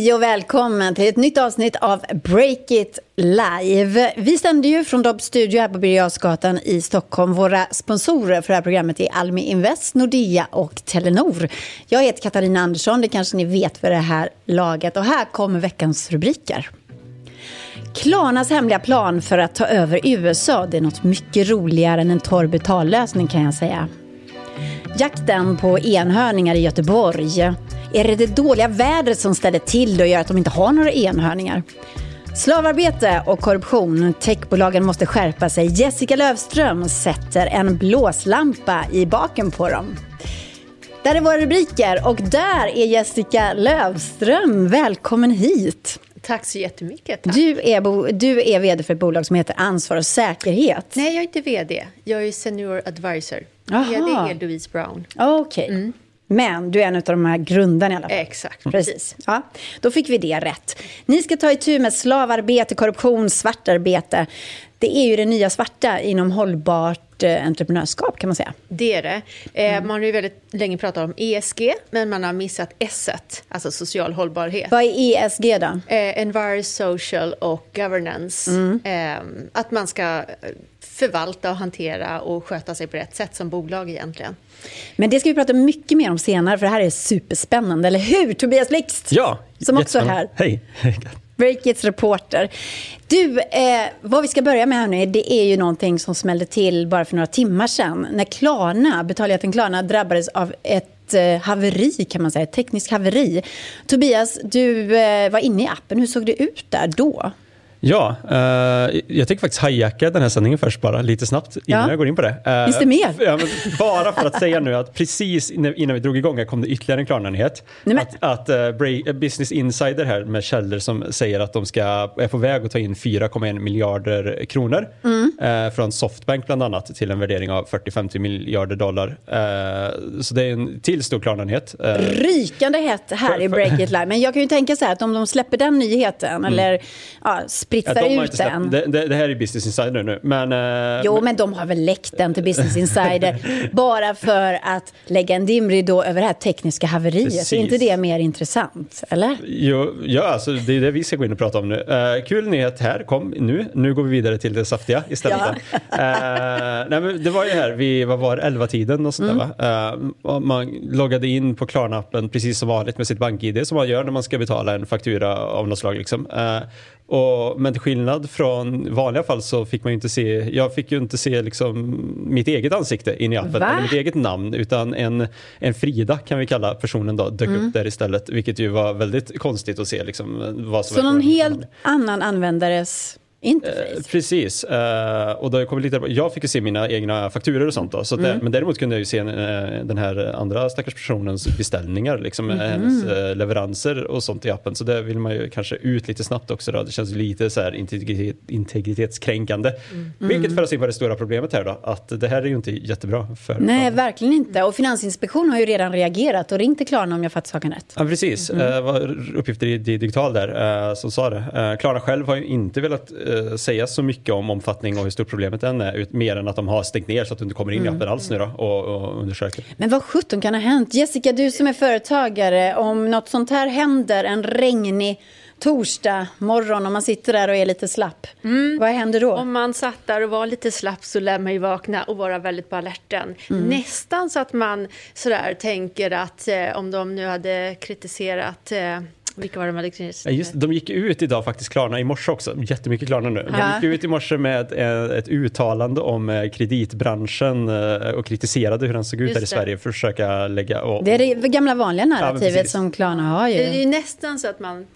Hej och välkommen till ett nytt avsnitt av Break It Live. Vi sänder ju från Dobbs Studio här på Birger i Stockholm. Våra sponsorer för det här programmet är Almi Invest, Nordea och Telenor. Jag heter Katarina Andersson, det kanske ni vet för det här laget. Och här kommer veckans rubriker. Klarnas hemliga plan för att ta över USA, det är något mycket roligare än en torr betallösning kan jag säga. Jakten på enhörningar i Göteborg. Är det det dåliga vädret som ställer till det och gör att de inte har några enhörningar? Slavarbete och korruption. Techbolagen måste skärpa sig. Jessica Lövström sätter en blåslampa i baken på dem. Där är våra rubriker och där är Jessica Lövström. Välkommen hit. Tack så jättemycket. Tack. Du, är du är vd för ett bolag som heter Ansvar och säkerhet. Nej, jag är inte vd. Jag är senior advisor. Aha. Vd är Louise Brown. Okej. Okay. Mm. Men du är en av de här grundarna i alla fall. Exakt, precis. Ja, då fick vi det rätt. Ni ska ta itu med slavarbete, korruption, svartarbete. Det är ju det nya svarta inom hållbart eh, entreprenörskap kan man säga. Det är det. Eh, mm. Man har ju väldigt länge pratat om ESG, men man har missat S, alltså social hållbarhet. Vad är ESG då? Eh, Envir, social och governance. Mm. Eh, att man ska förvalta och hantera och sköta sig på rätt sätt som bolag egentligen. Men det ska vi prata mycket mer om senare, för det här är superspännande. Eller hur, Tobias Blixt? Ja, Som också är här. Hej. Breakits reporter. Du, eh, vad vi ska börja med här nu, det är ju någonting som smällde till bara för några timmar sedan. När Klarna, betaljätten Klarna, drabbades av ett eh, haveri kan man säga, ett tekniskt haveri. Tobias, du eh, var inne i appen, hur såg det ut där då? Ja, uh, jag tänker faktiskt hijacka den här sändningen först bara, lite snabbt innan ja. jag går in på det. Uh, Finns det mer? Ja, bara för att säga nu att precis innan vi drog igång här kom det ytterligare en Klarna-nyhet. Att, att uh, Business Insider här med källor som säger att de ska, är på väg att ta in 4,1 miljarder kronor mm. uh, från Softbank bland annat till en värdering av 40-50 miljarder dollar. så det är en till stor Klarna-nyhet. Rykande hett här för, i Break It Live. Men jag kan ju tänka så här att om de släpper den nyheten mm. eller ja, spritsar ja, ut den. Det, det, det, här är Business Insider nu. Men, uh, jo, men de har väl läckt den till Business Insider bara för att lägga en dimridå över det här tekniska haveriet. Precis. Är inte det mer intressant? Eller? Jo, ja, alltså, det är det vi ska gå in och prata om nu. Uh, kul nyhet här, kom nu. Nu går vi vidare till det saftiga istället. Ja. uh, nej, men det var ju här vid, vad var 11-tiden och sånt mm. där, va? man loggade in på Klarna-appen precis som vanligt med sitt bank-id som man gör när man ska betala en faktura av något slag. Liksom. Och, men till skillnad från vanliga fall så fick man ju inte se, jag fick ju inte se liksom mitt eget ansikte in i appen, eller mitt eget namn, utan en, en Frida kan vi kalla personen då, dök mm. upp där istället, vilket ju var väldigt konstigt att se liksom vad som Så någon helt annan användares Interface. Eh, precis. Eh, och då kom lite, jag fick ju se mina egna fakturor och sånt. Då, så mm. det, men däremot kunde jag ju se eh, den här andra stackars personens beställningar, liksom, mm. hennes eh, leveranser och sånt i appen. Så det vill man ju kanske ut lite snabbt också. Då. Det känns lite så här integritet, integritetskränkande. Mm. Vilket för oss in på det stora problemet här då, att det här är ju inte jättebra för Nej, alla. verkligen inte. Och Finansinspektionen har ju redan reagerat och ringt till Klarna om jag fattat saken rätt. Ja, precis. Mm. Det var uppgifter i Digital där som sa det. Klarna själv har ju inte velat eh, säga så mycket om omfattning och hur stort problemet än är, mer än att de har stängt ner så att du inte kommer in i mm. appen alls nu då och, och undersöker. Men vad sjutton kan ha hänt? Jessica, du som är företagare, om något sånt här händer en regnig torsdag morgon om man sitter där och är lite slapp. Mm. Vad händer då? Om man satt där och var lite slapp så lär man ju vakna och vara väldigt på alerten. Mm. Nästan så att man sådär tänker att eh, om de nu hade kritiserat eh, vilka var de ja, just, De gick ut idag faktiskt, Klarna, i morse också. Jättemycket Klarna nu. De gick ut i morse med eh, ett uttalande om eh, kreditbranschen eh, och kritiserade hur den såg ut just här i Sverige för att försöka lägga... Och, det är det gamla vanliga narrativet ja, som Klarna har ju. Det är ju nästan så att man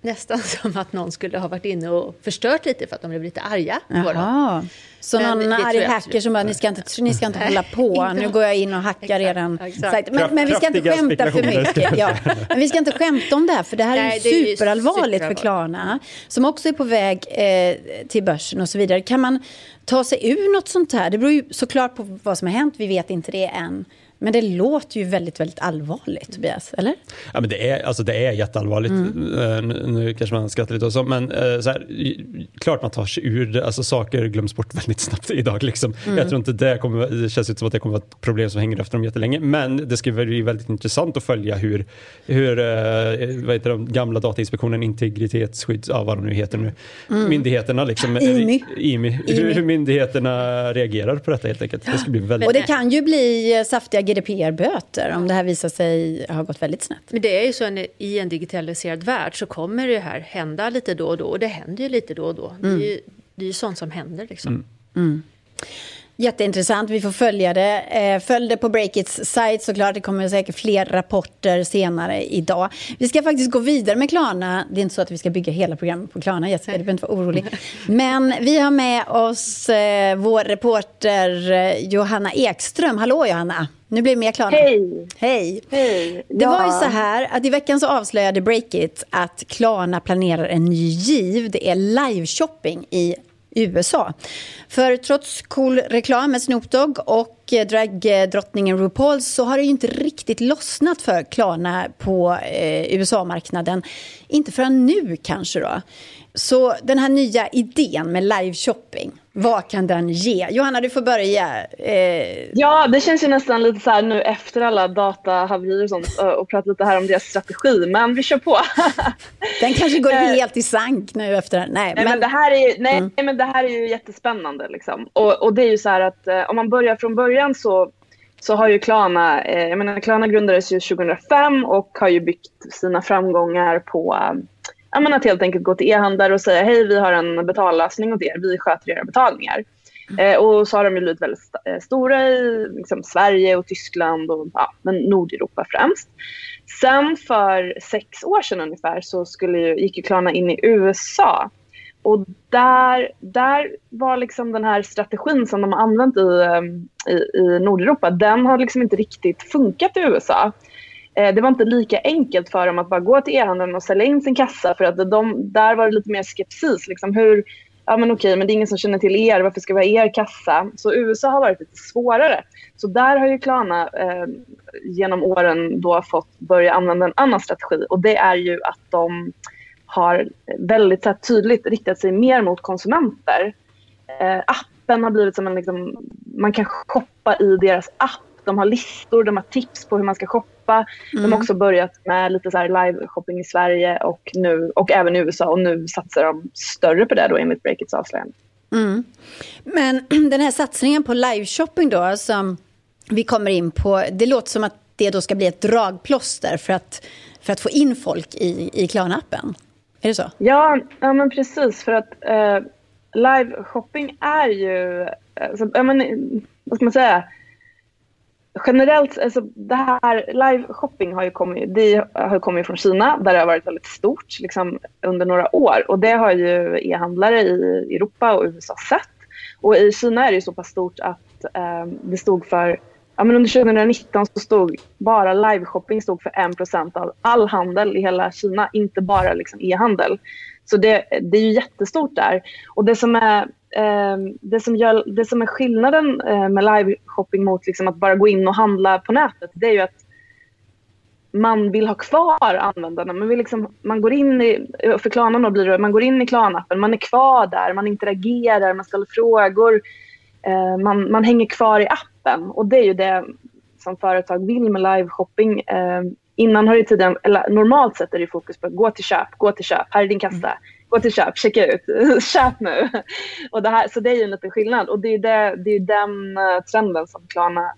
nästan som att någon skulle ha varit inne och förstört lite för att de blev lite arga på dem. Så men någon arg hacker som bara, ni ska inte, ni ska inte hålla på, nu går jag in och hackar er sajt. Men, men vi ska inte skämta för mycket. Ja. Men vi ska inte skämta om det här, för det här Nej, är ju superallvarligt för Klarna, som också är på väg eh, till börsen och så vidare. Kan man ta sig ur något sånt här? Det beror ju såklart på vad som har hänt, vi vet inte det än. Men det låter ju väldigt, väldigt allvarligt, Tobias, eller? Ja, men det, är, alltså, det är jätteallvarligt. Mm. Uh, nu, nu, kanske man skrattar lite och så, men uh, så här, klart man tar sig ur det. Alltså, saker glöms bort väldigt snabbt idag. Liksom. Mm. Jag tror inte det kommer, det känns inte som att det kommer vara ett problem som hänger efter dem jättelänge. Men det ska bli väldigt intressant att följa hur, hur uh, vad heter de, gamla Datainspektionen, integritetsskydd, ja, vad de nu heter nu, mm. myndigheterna, liksom, IMI. IMI. Hur, hur myndigheterna reagerar på detta helt enkelt. Det ska bli väldigt... Och det kan ju bli saftiga GDPR-böter om det här visar sig ha gått väldigt snett. Men det är ju så att i en digitaliserad värld så kommer det här hända lite då och då. Och det händer ju lite då och då. Mm. Det är ju det är sånt som händer liksom. Mm. Mm. Jätteintressant, vi får följa det. Eh, följ det på Breakits sajt såklart, det kommer säkert fler rapporter senare idag. Vi ska faktiskt gå vidare med Klarna. Det är inte så att vi ska bygga hela programmet på Klarna, Jessica, du behöver inte vara orolig. Men vi har med oss eh, vår reporter eh, Johanna Ekström. Hallå Johanna! Nu blir det mer Klarna. Hej! Hej! Hej. Det var ju så här att i veckan så avslöjade Breakit att Klarna planerar en ny giv. Det är live-shopping i USA. För trots cool reklam med Snoop Dogg och dragdrottningen RuPaul så har det ju inte riktigt lossnat för Klarna på eh, USA-marknaden. Inte förrän nu kanske då. Så den här nya idén med live-shopping, vad kan den ge? Johanna, du får börja. Eh... Ja, det känns ju nästan lite så här nu efter alla datahaverier och sånt och prata lite här om deras strategi, men vi kör på. den kanske går eh, helt i sank nu efter Nej, nej men... men... det här är ju, nej, mm. men det här är ju jättespännande liksom. Och, och det är ju så här att eh, om man börjar från början så så har ju Klarna, eh, jag menar Klarna grundades ju 2005 och har ju byggt sina framgångar på ja, men att helt enkelt gå till e-handlare och säga hej vi har en betallösning åt er, vi sköter era betalningar. Mm. Eh, och så har de blivit väldigt st eh, stora i liksom, Sverige och Tyskland och ja, men Nordeuropa främst. Sen för sex år sedan ungefär så skulle ju, gick ju Klarna in i USA. Och där, där var liksom den här strategin som de har använt i, eh, i, i Nordeuropa, den har liksom inte riktigt funkat i USA. Eh, det var inte lika enkelt för dem att bara gå till e-handeln och sälja in sin kassa för att de, där var det lite mer skepsis. Liksom hur, ja men okej, men det är ingen som känner till er, varför ska vi ha er kassa? Så USA har varit lite svårare. Så där har ju Klarna eh, genom åren då fått börja använda en annan strategi och det är ju att de har väldigt här, tydligt riktat sig mer mot konsumenter. Eh, appen har blivit som en, liksom, man kan shoppa i deras app de har listor, de har tips på hur man ska shoppa. Mm. De har mm. också börjat med lite så live-shopping i Sverige och, nu, och även i USA och nu satsar de större på det då enligt Breakits avslöjande. Mm. Men den här satsningen på live-shopping då som vi kommer in på, det låter som att det då ska bli ett dragplåster för att, för att få in folk i, i Klarna-appen. Är det så? Ja, ja men precis. För att eh, live-shopping är ju, alltså, ja, men, vad ska man säga, generellt, alltså det här live shopping har ju kommit, det har kommit från Kina där det har varit väldigt stort liksom, under några år och det har ju e-handlare i Europa och USA sett. Och i Kina är det ju så pass stort att eh, det stod för, ja men under 2019 så stod bara live shopping stod för 1% av all handel i hela Kina, inte bara liksom e-handel. Så det, det är ju jättestort där. Och det som är Ehm, det, som gör, det som är skillnaden eh, med live-shopping mot liksom att bara gå in och handla på nätet, det är ju att man vill ha kvar användarna. Man, vill liksom, man går in i, för Klarna blir det, man går in i Klarna-appen, man är kvar där, man interagerar, man ställer frågor, eh, man, man hänger kvar i appen. Och det är ju det som företag vill med live-shopping. Eh, innan har det tiden, eller normalt sett är det fokus på att gå till köp, gå till köp, här är din kassa, gå till köp, checka ut, köp nu. Och det här, så det är ju en liten skillnad och det är, det, det är den eh, trenden som Klarna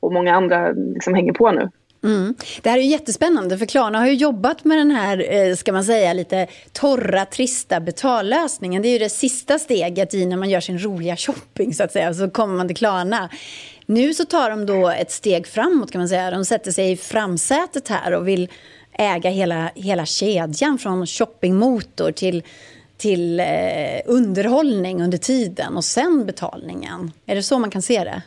och många andra liksom hänger på nu. Mm. Det här är jättespännande för Klarna har ju jobbat med den här, eh, ska man säga, lite torra, trista betallösningen. Det är ju det sista steget i när man gör sin roliga shopping så att säga, så kommer man till Klarna. Nu så tar de då ett steg framåt kan man säga. De sätter sig i framsätet här och vill äga hela, hela kedjan från shoppingmotor till, till eh, underhållning under tiden och sen betalningen. Är det så man kan se det?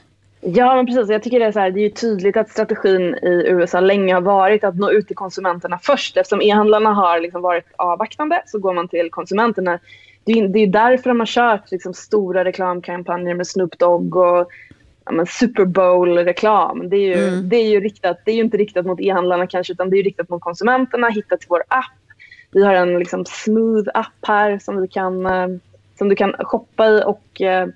Ja, men precis. Jag tycker det är, så här, det är tydligt att strategin i USA länge har varit att nå ut till konsumenterna först. Eftersom e-handlarna har liksom varit avvaktande så går man till konsumenterna. Det är, det är därför de har kört liksom stora reklamkampanjer med Snoop Dogg och ja, Super Bowl-reklam. Det, är ju, Mm. det, är ju riktat, det är ju inte riktat mot e-handlarna kanske utan det är riktat mot konsumenterna. Hitta till vår app. Vi har en liksom, smooth app här som du kan, eh, som du kan shoppa i och, eh,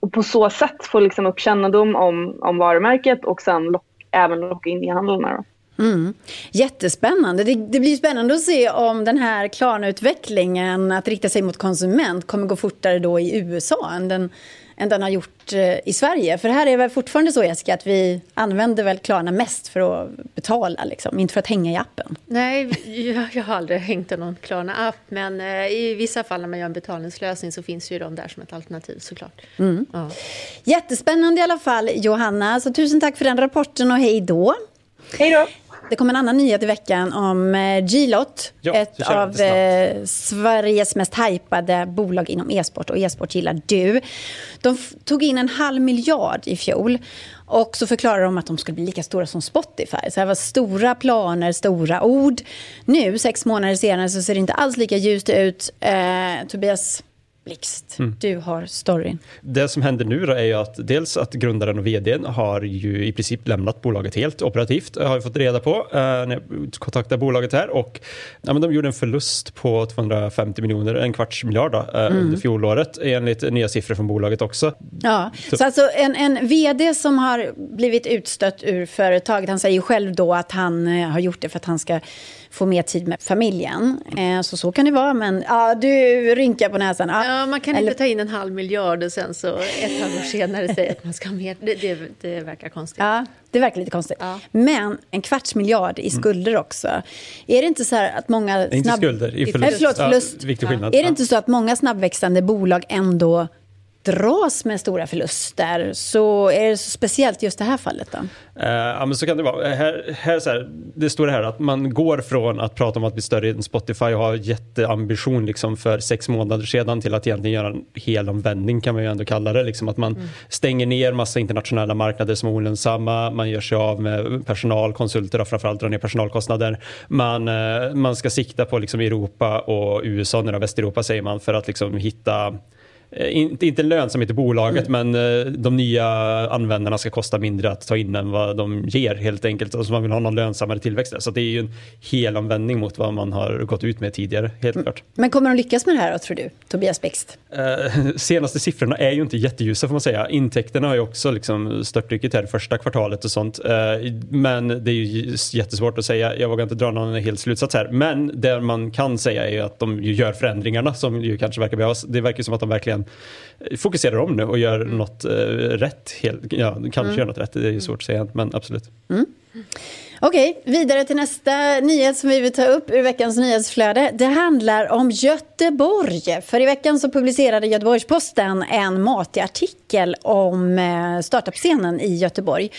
och på så sätt få liksom, upp kännedom om, om varumärket och sen lock, även locka in e-handlarna. Mm. Jättespännande. Det, det blir spännande att se om den här Klarna-utvecklingen att rikta sig mot konsument kommer gå fortare då i USA än den, än den har gjort eh, i Sverige. För här är det väl fortfarande så, Jessica, att vi använder väl Klarna mest för att betala, liksom, inte för att hänga i appen. Nej, jag, jag har aldrig hängt en någon Klarna-app, men eh, i vissa fall när man gör en betalningslösning så finns ju de där som ett alternativ såklart. Ja. Jättespännande i alla fall, Johanna. Så tusen tack för den rapporten och hej då. Hej då! Det kom en annan nyhet i veckan om eh, G-Lot. Ja, ett av eh, Sveriges mest hypade bolag inom e-sport. Och e-sport gillar du. De tog in en halv miljard i fjol. Och så förklarade de att de skulle bli lika stora som Spotify. Så det var stora planer, stora ord. Nu, sex månader senare, så ser det inte alls lika ljust ut. Eh, Tobias Blixt, Mm. du har storyn. Det som händer nu är ju att dels att grundaren och vdn har ju i princip lämnat bolaget helt operativt, har jag fått reda på eh, när jag kontaktade bolaget här och ja, men de gjorde en förlust på 250 miljoner, en kvarts miljard då, eh, Mm. under fjolåret enligt nya siffror från bolaget också. Ja, så alltså en, en vd som har blivit utstött ur företaget, han säger ju själv då att han eh, har gjort det för att han ska få mer tid med familjen. Eh, så så kan det vara, men ja, du rynkar på näsan. Ja, Ja, man kan Eller- inte ta in en halv miljard och sen så ett halvår senare säga att man ska ha mer. Det, det, det verkar konstigt. Ja, det verkar lite konstigt. Ja. Men en kvarts miljard i skulder också. Är det inte så här att många... Nej, Inte skulder, i i förlust. Nej, förlåt, förlust. Ja, viktig skillnad. Är det inte så att många snabbväxande bolag ändå dras med stora förluster? Så är det så speciellt just det här fallet då? Eh, ja, men så kan det vara. Här, här, så här, det står det här att man går från att prata om att bli större än Spotify och ha jätteambition liksom för sex månader sedan till att egentligen göra en hel omvändning kan man ju ändå kalla det. Liksom att man stänger ner massa internationella marknader som är olönsamma, man gör sig av med personal, konsulter och framförallt drar ner personalkostnader. Man, eh, man ska sikta på liksom Europa och USA, då, Västeuropa säger man, för att liksom hitta Inte, inte lönsamhet i bolaget men eh, de nya användarna ska kosta mindre att ta in än vad de ger helt enkelt. Alltså man vill ha någon lönsammare tillväxt där. Så det är ju en hel omvändning mot vad man har gått ut med tidigare, helt klart. Men kommer de lyckas med det här då, tror du, Tobias Blixt? Eh, senaste siffrorna är ju inte jätteljusa får man säga. Intäkterna har ju också liksom störtdykt här första kvartalet och sånt. Eh, men det är ju jättesvårt att säga. Jag vågar inte dra någon hel slutsats här. Men det man kan säga är ju att de gör förändringarna som ju kanske verkar behövas. Det verkar som att de verkligen fokuserar om nu och gör något eh, rätt. Helt, ja, kanske gör något rätt, det är ju svårt att säga, men absolut. Okej, vidare till nästa nyhet som vi vill ta upp ur veckans nyhetsflöde. Det handlar om Göteborg. För i veckan så publicerade Göteborgs-Posten en matig artikel om eh, startup-scenen i Göteborg.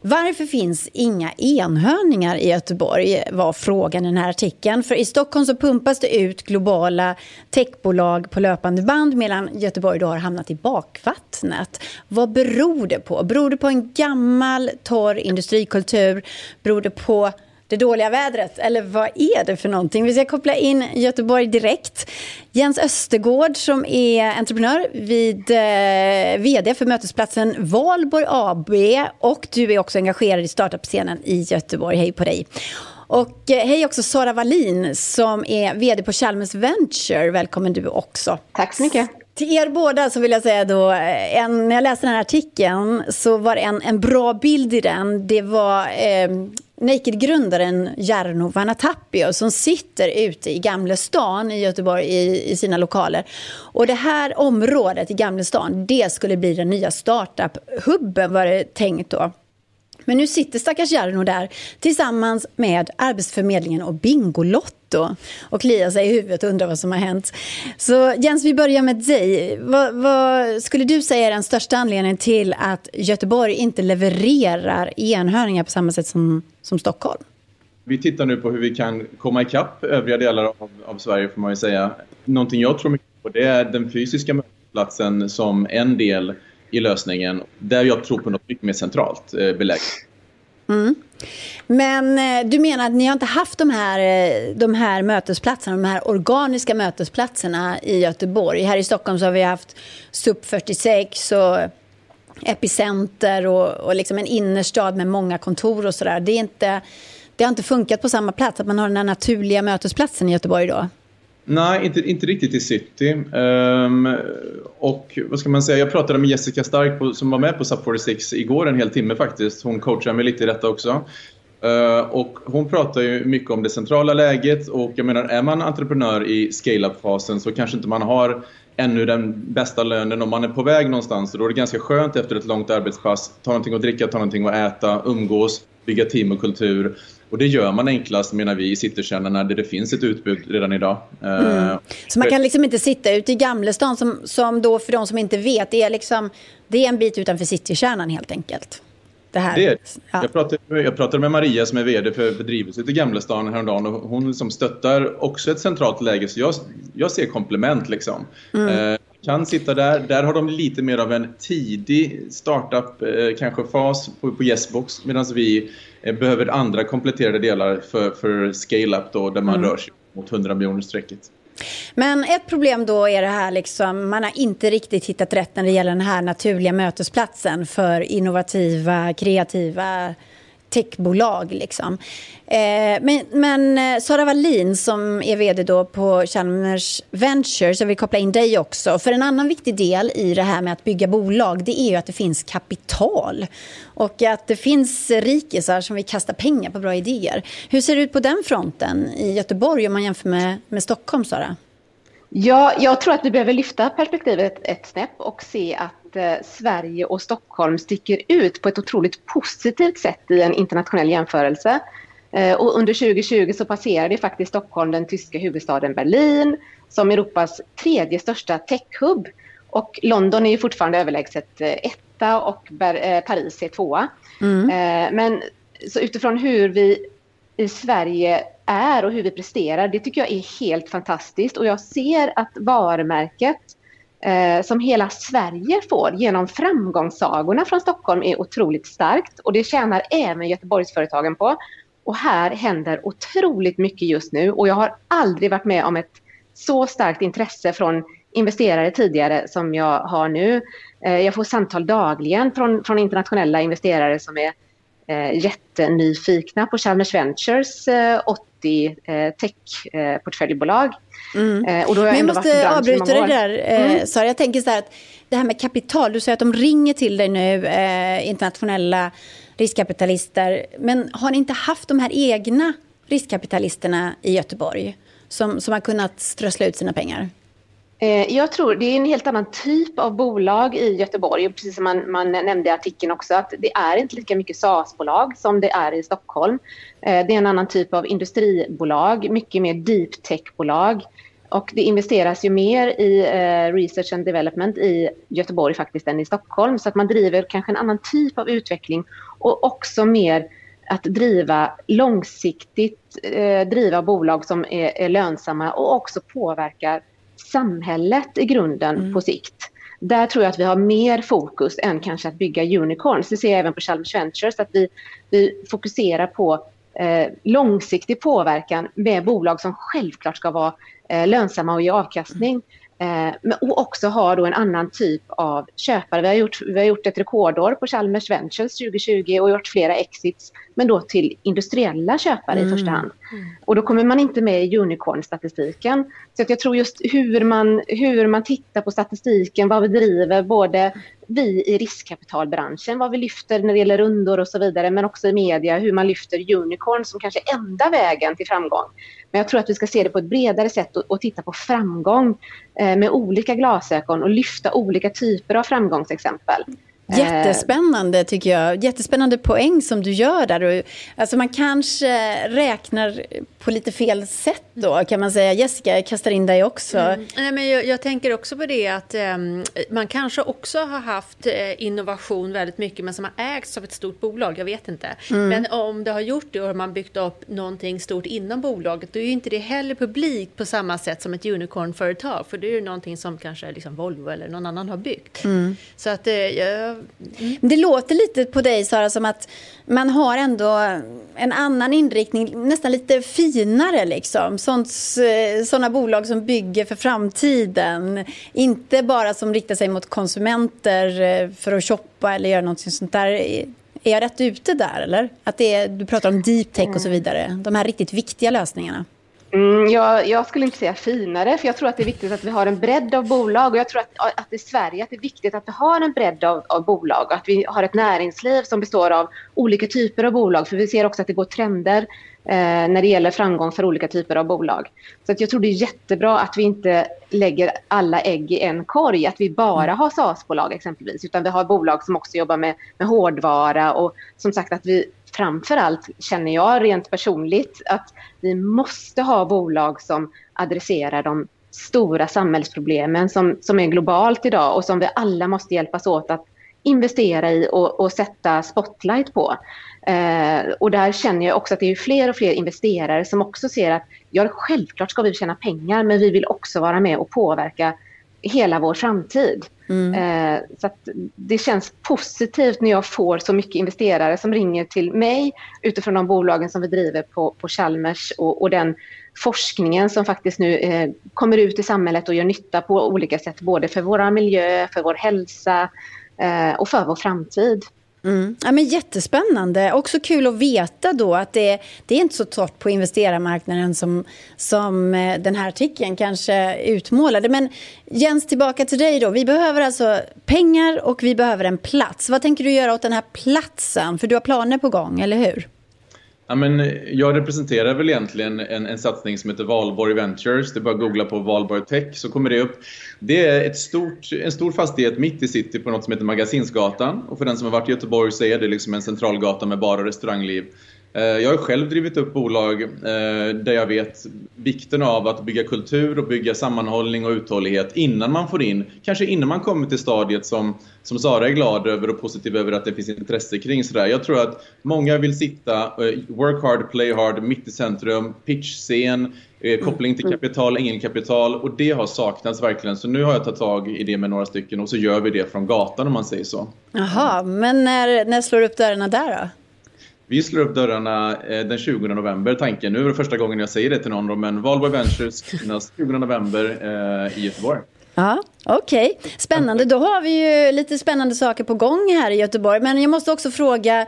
Varför finns inga enhörningar i Göteborg var frågan i den här artikeln. För i Stockholm så pumpas det ut globala techbolag på löpande band medan Göteborg då har hamnat i bakvattnet. Vad beror det på? Beror det på en gammal torr industrikultur? Beror det på det dåliga vädret? Eller vad är det för någonting? Vi ska koppla in Göteborg direkt. Jens Östergård som är entreprenör vid eh, vd för mötesplatsen Valborg AB och du är också engagerad i startup-scenen i Göteborg. Hej på dig! Och eh, hej också Sara Wallin som är vd på Chalmers Venture. Välkommen du också. Tack så mycket. Till er båda så vill jag säga då, eh, en, när jag läste den här artikeln så var det en, en bra bild i den. Det var eh, Naked-grundaren Jarno Vanatapio som sitter ute i Gamla stan i Göteborg i, i sina lokaler. Och det här området i Gamla stan, det skulle bli den nya startup-hubben var det tänkt då. Men nu sitter stackars Jarno där tillsammans med Arbetsförmedlingen och Bingolotto och kliar sig i huvudet och undrar vad som har hänt. Så Jens, vi börjar med dig. Vad, vad skulle du säga är den största anledningen till att Göteborg inte levererar enhörningar på samma sätt som, som Stockholm? Vi tittar nu på hur vi kan komma ikapp övriga delar av, av Sverige får man ju säga. Någonting jag tror mycket på det är den fysiska mötesplatsen som en del i lösningen där jag tror på något mycket mer centralt eh. Mm. Men eh, du menar att ni har inte haft de här, eh, de här mötesplatserna, de här organiska mötesplatserna i Göteborg. Här i Stockholm så har vi haft SUP 46 och epicenter och, och liksom en innerstad med många kontor och sådär. Det, är inte, det har inte funkat på samma plats, att man har den här naturliga mötesplatsen i Göteborg då? Nej, inte, inte riktigt i city. Um, och vad ska man säga, jag pratade med Jessica Stark på, som var med på Sub 46 igår en hel timme faktiskt. Hon coachar mig lite i detta också. Uh, och hon pratar ju mycket om det centrala läget och jag menar, är man entreprenör i scale-up-fasen så kanske inte man har ännu den bästa lönen om man är på väg någonstans. då är det ganska skönt efter ett långt arbetspass, ta någonting att dricka, ta någonting att äta, umgås, bygga team och kultur. Och det gör man enklast menar vi i citykärnorna där det finns ett utbud redan idag. Eh, mm. Så man kan liksom inte sitta ute i Gamlestan som, som då för de som inte vet, det är, liksom, det är en bit utanför citykärnan helt enkelt. Det här. Det är, ja. jag, pratade, jag pratade med Maria som är VD för bedrivelset i Gamlestan häromdagen och hon liksom stöttar också ett centralt läge så jag, jag ser komplement liksom. Mm. Eh, kan sitta där. Där har de lite mer av en tidig startup eh, kanske fas på, på Yesbox medan vi eh, behöver andra kompletterade delar för, för scale-up då där man mm. rör sig mot 100 miljoner strecket. Men ett problem då är det här liksom, man har inte riktigt hittat rätt när det gäller den här naturliga mötesplatsen för innovativa, kreativa techbolag. Liksom. Eh, men, men eh, Sara Wallin som är vd då på Chalmers Ventures, jag vill koppla in dig också. För en annan viktig del i det här med att bygga bolag det är ju att det finns kapital. Och att det finns rikisar som vill kasta pengar på bra idéer. Hur ser det ut på den fronten i Göteborg om man jämför med, med Stockholm, Sara? Ja, jag tror att vi behöver lyfta perspektivet ett snäpp och se att eh, Sverige och Stockholm sticker ut på ett otroligt positivt sätt i en internationell jämförelse. Eh, och under 2020 så passerade faktiskt Stockholm den tyska huvudstaden Berlin som Europas tredje största techhub. Och London är ju fortfarande överlägset eh, etta och Paris är tvåa. Mm. Men så utifrån hur vi i Sverige är och hur vi presterar, det tycker jag är helt fantastiskt. Och jag ser att varumärket eh, som hela Sverige får genom framgångssagorna från Stockholm är otroligt starkt. Och det tjänar även Göteborgsföretagen på. Och här händer otroligt mycket just nu. Och jag har aldrig varit med om ett så starkt intresse från investerare tidigare som jag har nu. Eh, jag får samtal dagligen från, från internationella investerare som är jättenyfikna på Chalmers Ventures eh, 80 eh, techportföljbolag. Mm. Eh, och då har jag Men jag måste avbryta dig där, eh, mm. Sara. Jag tänker så här att det här med kapital, du säger att de ringer till dig nu, eh, internationella riskkapitalister. Men har ni inte haft de här egna riskkapitalisterna i Göteborg som, som har kunnat strössla ut sina pengar? Eh, jag tror det är en helt annan typ av bolag i Göteborg. Precis som man, man nämnde i artikeln också, att det är inte lika mycket SaaS-bolag som det är i Stockholm. Eh, det är en annan typ av industribolag, mycket mer deep tech-bolag. Och det investeras ju mer i eh, research and development i Göteborg faktiskt än i Stockholm. Så att man driver kanske en annan typ av utveckling och också mer att driva långsiktigt, driva bolag som är, är lönsamma och också påverkar samhället i grunden mm. på sikt. Där tror jag att vi har mer fokus än kanske att bygga unicorns. Det ser jag även på Chalmers Ventures, att vi, vi fokuserar på eh, långsiktig påverkan med bolag som självklart ska vara eh, lönsamma och ge avkastning. Eh, och också ha då en annan typ av köpare. Vi har, gjort, vi har gjort ett rekordår på Chalmers Ventures 2020 och gjort flera exits, men då till industriella köpare mm. i första hand. Mm. Och då kommer man inte med i unicorn-statistiken. Så att jag tror just hur man, hur man tittar på statistiken, vad vi driver, både vi i riskkapitalbranschen, vad vi lyfter när det gäller rundor och så vidare, men också i media, hur man lyfter unicorn som kanske enda vägen till framgång. Men jag tror att vi ska se det på ett bredare sätt och, och titta på framgång eh, med olika glasögon och lyfta olika typer av framgångsexempel. Eh, Jättespännande tycker jag. Jättespännande poäng som du gör där. Alltså man kanske räknar på lite fel sätt då kan man säga. Jessica, jag kastar in dig också. Mm. Nej, men jag, jag, tänker också på det att um, man kanske också har haft uh, innovation väldigt mycket men som har ägts av ett stort bolag. Jag vet inte. Mm. Men om det har gjort det och har man byggt upp någonting stort inom bolaget då är ju inte det heller publikt på samma sätt som ett unicornföretag. För det är ju någonting som kanske liksom Volvo eller någon annan har byggt. Mm. Så att uh, jag Det låter lite på dig Sara som att man har ändå en annan inriktning, nästan lite finare liksom. Sådana bolag som bygger för framtiden. Inte bara som riktar sig mot konsumenter eh, för att shoppa eller göra något sånt där. Är jag rätt ute där eller? Att det är, du pratar om deep tech och så vidare. De här riktigt viktiga lösningarna. Mm, jag, jag, skulle inte säga finare, för jag tror att det är viktigt att vi har en bredd av bolag. Och jag tror att, att i Sverige att det är viktigt att vi har en bredd av, av bolag. Och att vi har ett näringsliv som består av olika typer av bolag. För vi ser också att det går trender eh, när det gäller framgång för olika typer av bolag. Så att jag tror det är jättebra att vi inte lägger alla ägg i en korg. Att vi bara har SaaS-bolag exempelvis. Utan vi har bolag som också jobbar med, med hårdvara. Och som sagt att vi framför allt känner jag rent personligt att vi måste ha bolag som adresserar de stora samhällsproblemen som, som är globalt idag och som vi alla måste hjälpas åt att investera i och, och sätta spotlight på. Eh, och där känner jag också att det är fler och fler investerare som också ser att ja, självklart ska vi tjäna pengar men vi vill också vara med och påverka hela vår framtid. Mm. Eh, så det känns positivt när jag får så mycket investerare som ringer till mig utifrån de bolagen som vi driver på, på Chalmers och, och den forskningen som faktiskt nu eh, kommer ut i samhället och gör nytta på olika sätt, både för vår miljö, för vår hälsa eh, och för vår framtid. Mm. Ja, men jättespännande. Också kul att veta då att det, det är inte så torrt på investerarmarknaden som, som eh, den här artikeln kanske utmålade. Men Jens, tillbaka till dig då. Vi behöver alltså pengar och vi behöver en plats. Vad tänker du göra åt den här platsen? För du har planer på gång, eller hur? Ja, men eh, jag representerar väl egentligen en, en satsning som heter Valborg Ventures. Det är bara att googla på Valborg Tech så kommer det upp. Det är ett stort, en stor fastighet mitt i city på något som heter Magasinsgatan. Och för den som har varit i Göteborg så är det liksom en centralgata med bar och restaurangliv. Eh, jag har själv drivit upp bolag eh, där jag vet vikten av att bygga kultur och bygga sammanhållning och uthållighet innan man får in, kanske innan man kommer till stadiet som, som Sara är glad över och positiv över att det finns intresse kring. Sådär. Jag tror att många vill sitta, eh, work hard, play hard, mitt i centrum, pitchscen, koppling till kapital, ingen kapital och det har saknats verkligen. Så nu har jag tagit tag i det med några stycken och så gör vi det från gatan om man säger så. Jaha, men när, när slår du upp dörrarna där då? Vi slår upp dörrarna eh, den 20 november, tanken. Nu är det första gången jag säger det till någon, men Valborg Ventures 20 november eh, i Göteborg. Ja, Okej, okay. spännande. Då har vi ju lite spännande saker på gång här i Göteborg. Men jag måste också fråga,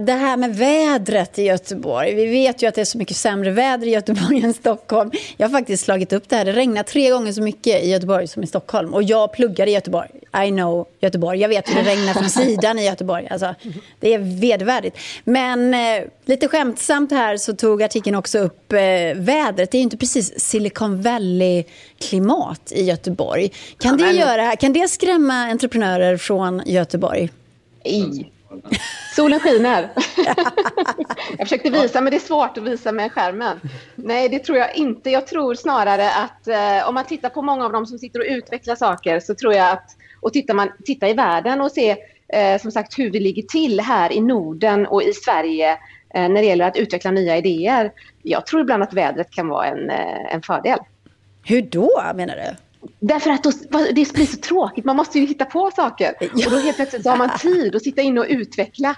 det här med vädret i Göteborg. Vi vet ju att det är så mycket sämre väder i Göteborg än Stockholm. Jag har faktiskt slagit upp det här. Det regnar tre gånger så mycket i Göteborg som i Stockholm. Och jag pluggar i Göteborg. I know Göteborg. Jag vet hur det regnar från sidan i Göteborg. Alltså, det är vedervärdigt. Men eh, lite skämtsamt här så tog artikeln också upp eh, vädret. Det är ju inte precis Silicon Valley-klimat i Göteborg. Kan, det göra, kan det skrämma entreprenörer från Göteborg? I. Solen skiner. jag försökte visa, men det är svårt att visa med skärmen. Nej, det tror jag inte. Jag tror snarare att eh, om man tittar på många av dem som sitter och utvecklar saker så tror jag att, och tittar man tittar i världen och ser eh, som sagt hur vi ligger till här i Norden och i Sverige eh, när det gäller att utveckla nya idéer. Jag tror ibland att vädret kan vara en, eh, en fördel. Hur då menar du? Därför att då, det blir så tråkigt. Man måste ju hitta på saker. Ja. Och då helt plötsligt så har man tid att sitta inne och utveckla.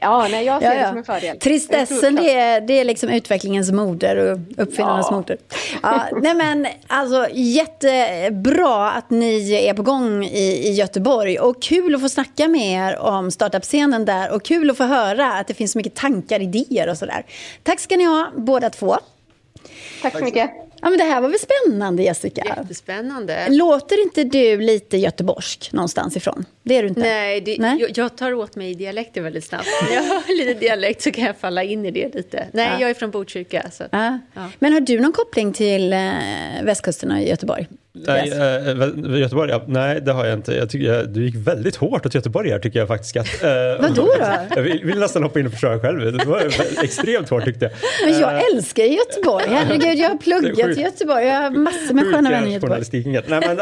Ja, nej, jag ser ja, ja. det som en fördel. Tristessen, det är, det är liksom utvecklingens moder och uppfinnarnas ja. moder. Ja, nej men alltså jättebra att ni är på gång i, i Göteborg och kul att få snacka med er om startup-scenen där och kul att få höra att det finns så mycket tankar, idéer och sådär. Tack ska ni ha båda två. Tack så mycket. Ja, men det här var väl spännande, Jessica? Jättespännande. Låter inte du lite göteborgsk någonstans ifrån? Det är du inte? Nej, det, Nej? Jag, jag, tar åt mig dialekter väldigt snabbt. När jag hör lite dialekt så kan jag falla in i det lite. Nej, ja. jag är från Botkyrka. Så, ja. Men har du någon koppling till eh, västkusten och Göteborg? Nej, äh, Göteborg, ja, nej det har jag inte. Jag tycker jag, du gick väldigt hårt åt Göteborg här tycker jag faktiskt. Att, äh, Vadå då? Jag vill, vill, nästan hoppa in och försöka själv. Det var extremt hårt tyckte jag. Men jag äh, älskar Göteborg. Herregud, jag har pluggat i Göteborg. Jag har massor med sköna vänner i Göteborg. Nej, men,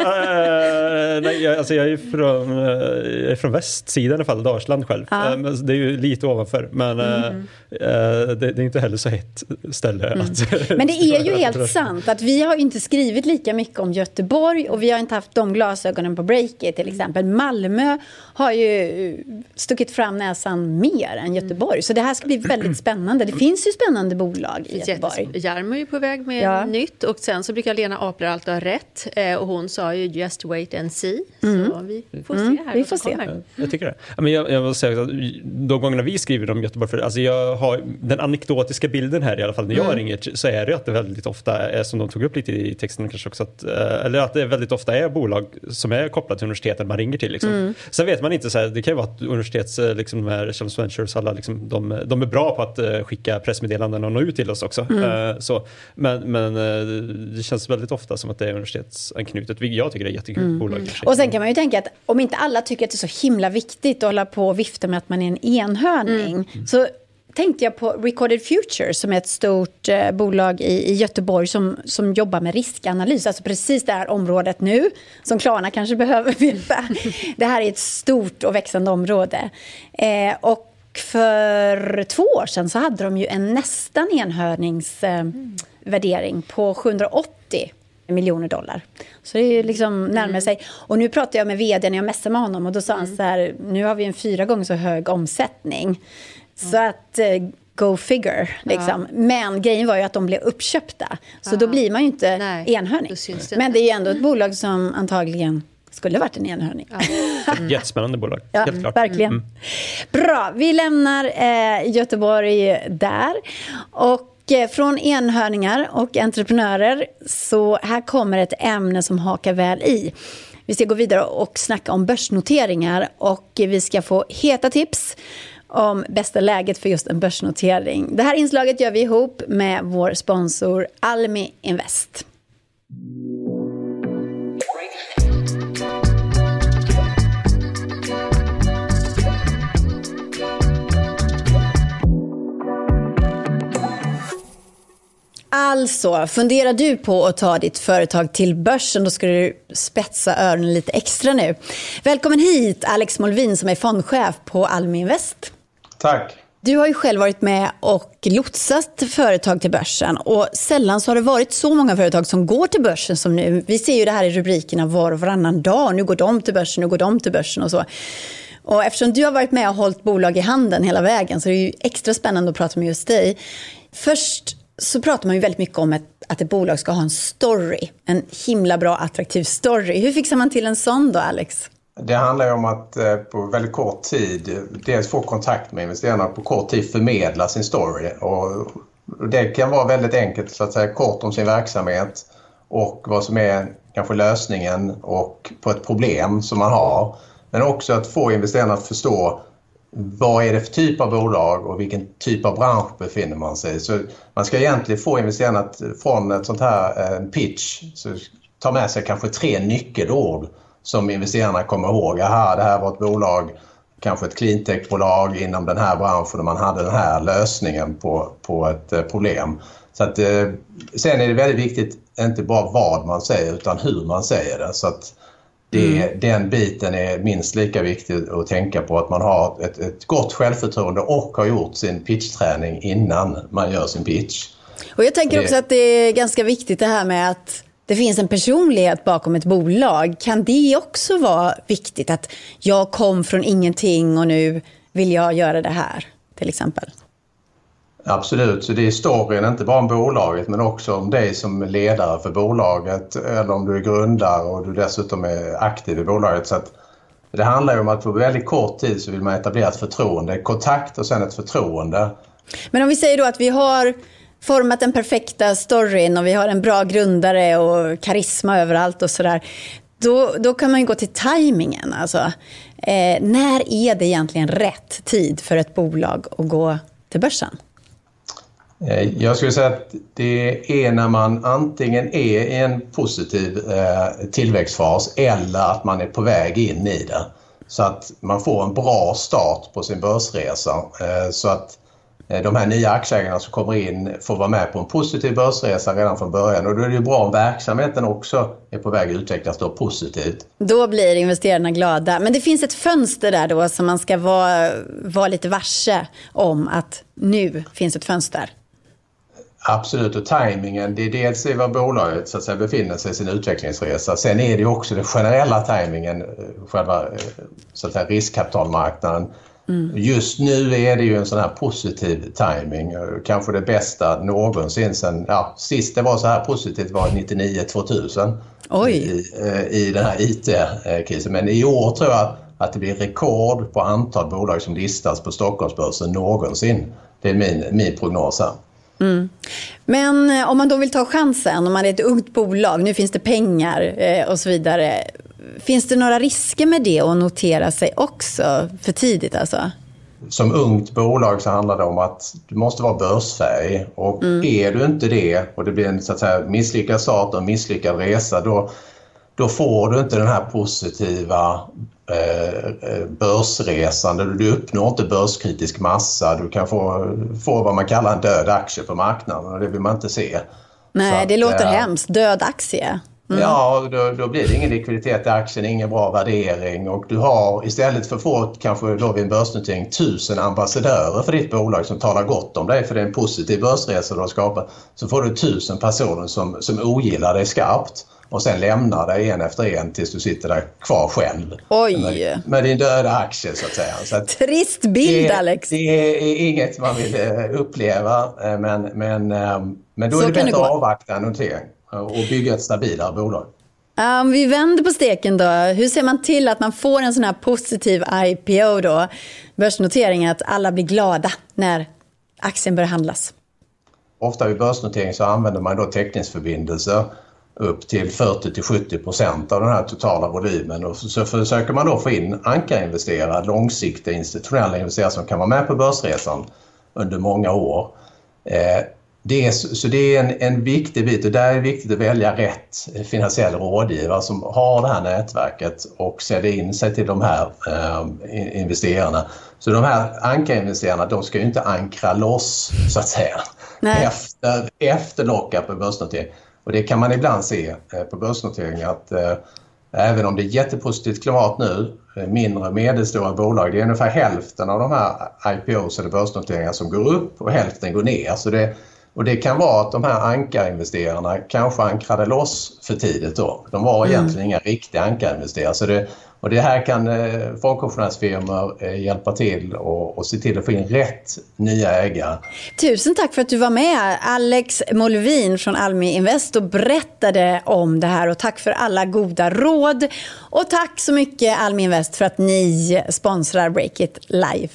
nej, jag, alltså, jag, är från, jag är från västsidan i alla fall, Dalsland själv. Ja. det är ju lite ovanför. Men mm. det, det, är inte heller så hett ställe. Mm. Att, men det är ju helt sant att vi har inte skrivit lika mycket om Göteborg Göteborg och vi har inte haft de glasögonen på Breakit till exempel. Malmö har ju stuckit fram näsan mer än Göteborg. Så det här ska bli väldigt spännande. Det finns ju spännande bolag i Göteborg. Jarmo är ju på väg med ja. nytt och sen så brukar Lena Apler alltid ha rätt eh, och hon sa ju just wait and see. Mm. Så vi får se här vi får se. Jag tycker det. Men jag, jag vill säga att de gångerna vi skriver om Göteborg, för, alltså jag har den anekdotiska bilden här i alla fall när jag mm. ringer så är det att det väldigt ofta är som de tog upp lite i texten kanske också, att, eh, eller att det väldigt ofta är bolag som är kopplade till universiteten man ringer till. Liksom. Mm. Sen vet man inte, så här, det kan ju vara att universitets, eh, liksom, de här Chalmers Ventures, alla, liksom, de, de är bra på att uh, skicka pressmeddelanden och nå ut till oss också. Mm. Uh, så, men men uh, det känns väldigt ofta som att det är universitetsanknutet, jag tycker är jättekul mm. bolag. Och sen kan man ju tänka att om inte alla tycker att det är så himla viktigt att hålla på och vifta med att man är en enhörning, mm. så tänkte jag på Recorded Future som är ett stort eh, bolag i, i, Göteborg som, som jobbar med riskanalys. Alltså precis det här området nu som Klarna kanske behöver veta. det här är ett stort och växande område. Eh, och för två år sedan så hade de ju en nästan enhörningsvärdering eh, på 780 miljoner dollar. Så det är liksom närmar mm. sig. Och nu pratade jag med vd när jag messade med honom och då sa mm. han så här, nu har vi en fyra gånger så hög omsättning. Så att eh, go figure. Liksom. Ja. Men grejen var ju att de blev uppköpta. Så ja. då blir man ju inte Nej, enhörning. Det Men det är ju ändå ett bolag som antagligen skulle varit en enhörning. Ja. Jättespännande bolag, ja, helt klart. Verkligen. Mm. Bra, vi lämnar eh, Göteborg där. Och eh, från enhörningar och entreprenörer så här kommer ett ämne som hakar väl i. Vi ska gå vidare och snacka om börsnoteringar och vi ska få heta tips om bästa läget för just en börsnotering. Det här inslaget gör vi ihop med vår sponsor Almi Invest. Alltså, funderar du på att ta ditt företag till börsen, då ska du spetsa öronen lite extra nu. Välkommen hit, Alex Molvin som är fondchef på Almi Invest. Tack. Du har ju själv varit med och lotsat företag till börsen och sällan så har det varit så många företag som går till börsen som nu. Vi ser ju det här i rubrikerna var och varannan dag. Nu går de till börsen, nu går de till börsen och så. Och eftersom du har varit med och hållit bolag i handen hela vägen så är det ju extra spännande att prata med just dig. Först så pratar man ju väldigt mycket om ett, att ett bolag ska ha en story. En himla bra attraktiv story. Hur fixar man till en sån då, Alex? Det handlar ju om att eh, på väldigt kort tid dels få kontakt med investerarna och på kort tid förmedla sin story. Och det kan vara väldigt enkelt, så att säga kort om sin verksamhet och vad som är kanske lösningen och på ett problem som man har. Men också att få investerarna att förstå vad är det för typ av bolag och vilken typ av bransch befinner man sig i. Så man ska egentligen få investerarna att från ett sånt här eh, pitch så ta med sig kanske tre nyckelord som investerarna kommer ihåg. Aha, det här var ett bolag, kanske ett cleantechbolag inom den här branschen och man hade den här lösningen på, på ett eh, problem. Så att, eh, sen är det väldigt viktigt, inte bara vad man säger utan hur man säger det. Så att det, mm. Den biten är minst lika viktig att tänka på att man har ett, ett gott självförtroende och har gjort sin pitchträning innan man gör sin pitch. Och jag tänker också att det är ganska viktigt det här med att det finns en personlighet bakom ett bolag. Kan det också vara viktigt att jag kom från ingenting och nu vill jag göra det här till exempel? Absolut, så det är storyn inte bara om bolaget men också om dig som ledare för bolaget eller om du är grundare och du dessutom är aktiv i bolaget. Så det handlar ju om att på väldigt kort tid så vill man etablera ett förtroende, kontakt och sen ett förtroende. Men om vi säger då att vi har format den perfekta storyn och vi har en bra grundare och karisma överallt och sådär. Då, då kan man ju gå till tajmingen. Alltså. Eh, när är det egentligen rätt tid för ett bolag att gå till börsen? Eh, jag skulle säga att det är när man antingen är i en positiv eh, tillväxtfas eller att man är på väg in i det. Så att man får en bra start på sin börsresa. Eh, så att de här nya aktieägarna som kommer in får vara med på en positiv börsresa redan från början. Och då är det ju bra om verksamheten också är på väg att utvecklas då positivt. Då blir investerarna glada. Men det finns ett fönster där då som man ska vara, vara lite varse om att nu finns ett fönster. Absolut, och tajmingen, det är dels i vad bolaget så att säga, befinner sig i sin utvecklingsresa. Sen är det också den generella tajmingen, eh, själva eh, så att säga, riskkapitalmarknaden. Mm. Just nu är det ju en sån här positiv timing. Kanske det bästa någonsin sen, ja, sist det var så här positivt var 99-2000 i, i den här IT-krisen. Men i år tror jag att det blir rekord på antal bolag som listas på Stockholmsbörsen någonsin. Det är min, min prognos här. Mm. Men eh, om man då vill ta chansen, om man är ett ungt bolag, nu finns det pengar eh, och så vidare. Finns det några risker med det att notera sig också för tidigt? Alltså? Som ungt bolag så handlar det om att du måste vara börsfärg och mm. är du inte det och det blir en så att säga, misslyckad start och en misslyckad resa då, då får du inte den här positiva Eh, eh, börsresande. Du uppnår inte börskritisk massa. Du kan få, få vad man kallar en död aktie på marknaden och det vill man inte se. Nej, att, det låter äh, hemskt. Död aktie. Mm. Ja, då, då, blir det ingen likviditet i aktien, ingen bra värdering och du har istället för att få kanske då vid en börsnotering tusen ambassadörer för ditt bolag som talar gott om dig för det är en positiv börsresa du har skapat så får du tusen personer som, som ogillar dig skarpt och sen lämnar dig en efter en tills du sitter där kvar själv. Oj! Med, med din döda aktie så att säga. Så att Trist bild det, Alex! Det är inget man vill eh, uppleva eh, men, men, eh, men då så är det bättre att avvakta en notering och bygga ett stabilare bolag. Om vi vänder på steken då, hur ser man till att man får en sån här positiv IPO då, börsnotering, att alla blir glada när aktien börjar handlas? Ofta vid börsnotering så använder man då teckningsförbindelser upp till 40 till 70 procent av den här totala volymen och så försöker man då få in ankarinvesterare, långsiktiga institutionella investerare som kan vara med på börsresan under många år. Det är, så det är en, en viktig bit och där är det viktigt att välja rätt finansiell rådgivare som har det här nätverket och säljer in sig till de här eh, investerarna. Så de här ankarinvesterarna de ska ju inte ankra loss så att säga Nej. efter, efter locka på börsnotering. Och det kan man ibland se eh, på börsnoteringar att eh, även om det är jättepositivt klimat nu, eh, mindre och medelstora bolag, det är ungefär hälften av de här IPOs eller börsnoteringar som går upp och hälften går ner. Så det, och det kan vara att de här ankarinvesterarna kanske ankrade loss för tidigt då. De var mm. egentligen inga riktiga ankarinvesterare. Så det, och det här kan eh, fondkommissionärsfirmor eh, hjälpa till och, och se till att få in rätt nya ägare. Tusen tack för att du var med, Alex Molvin från Almi Invest och berättade om det här. Och tack för alla goda råd. Och tack så mycket Almi Invest för att ni sponsrar Breakit Live.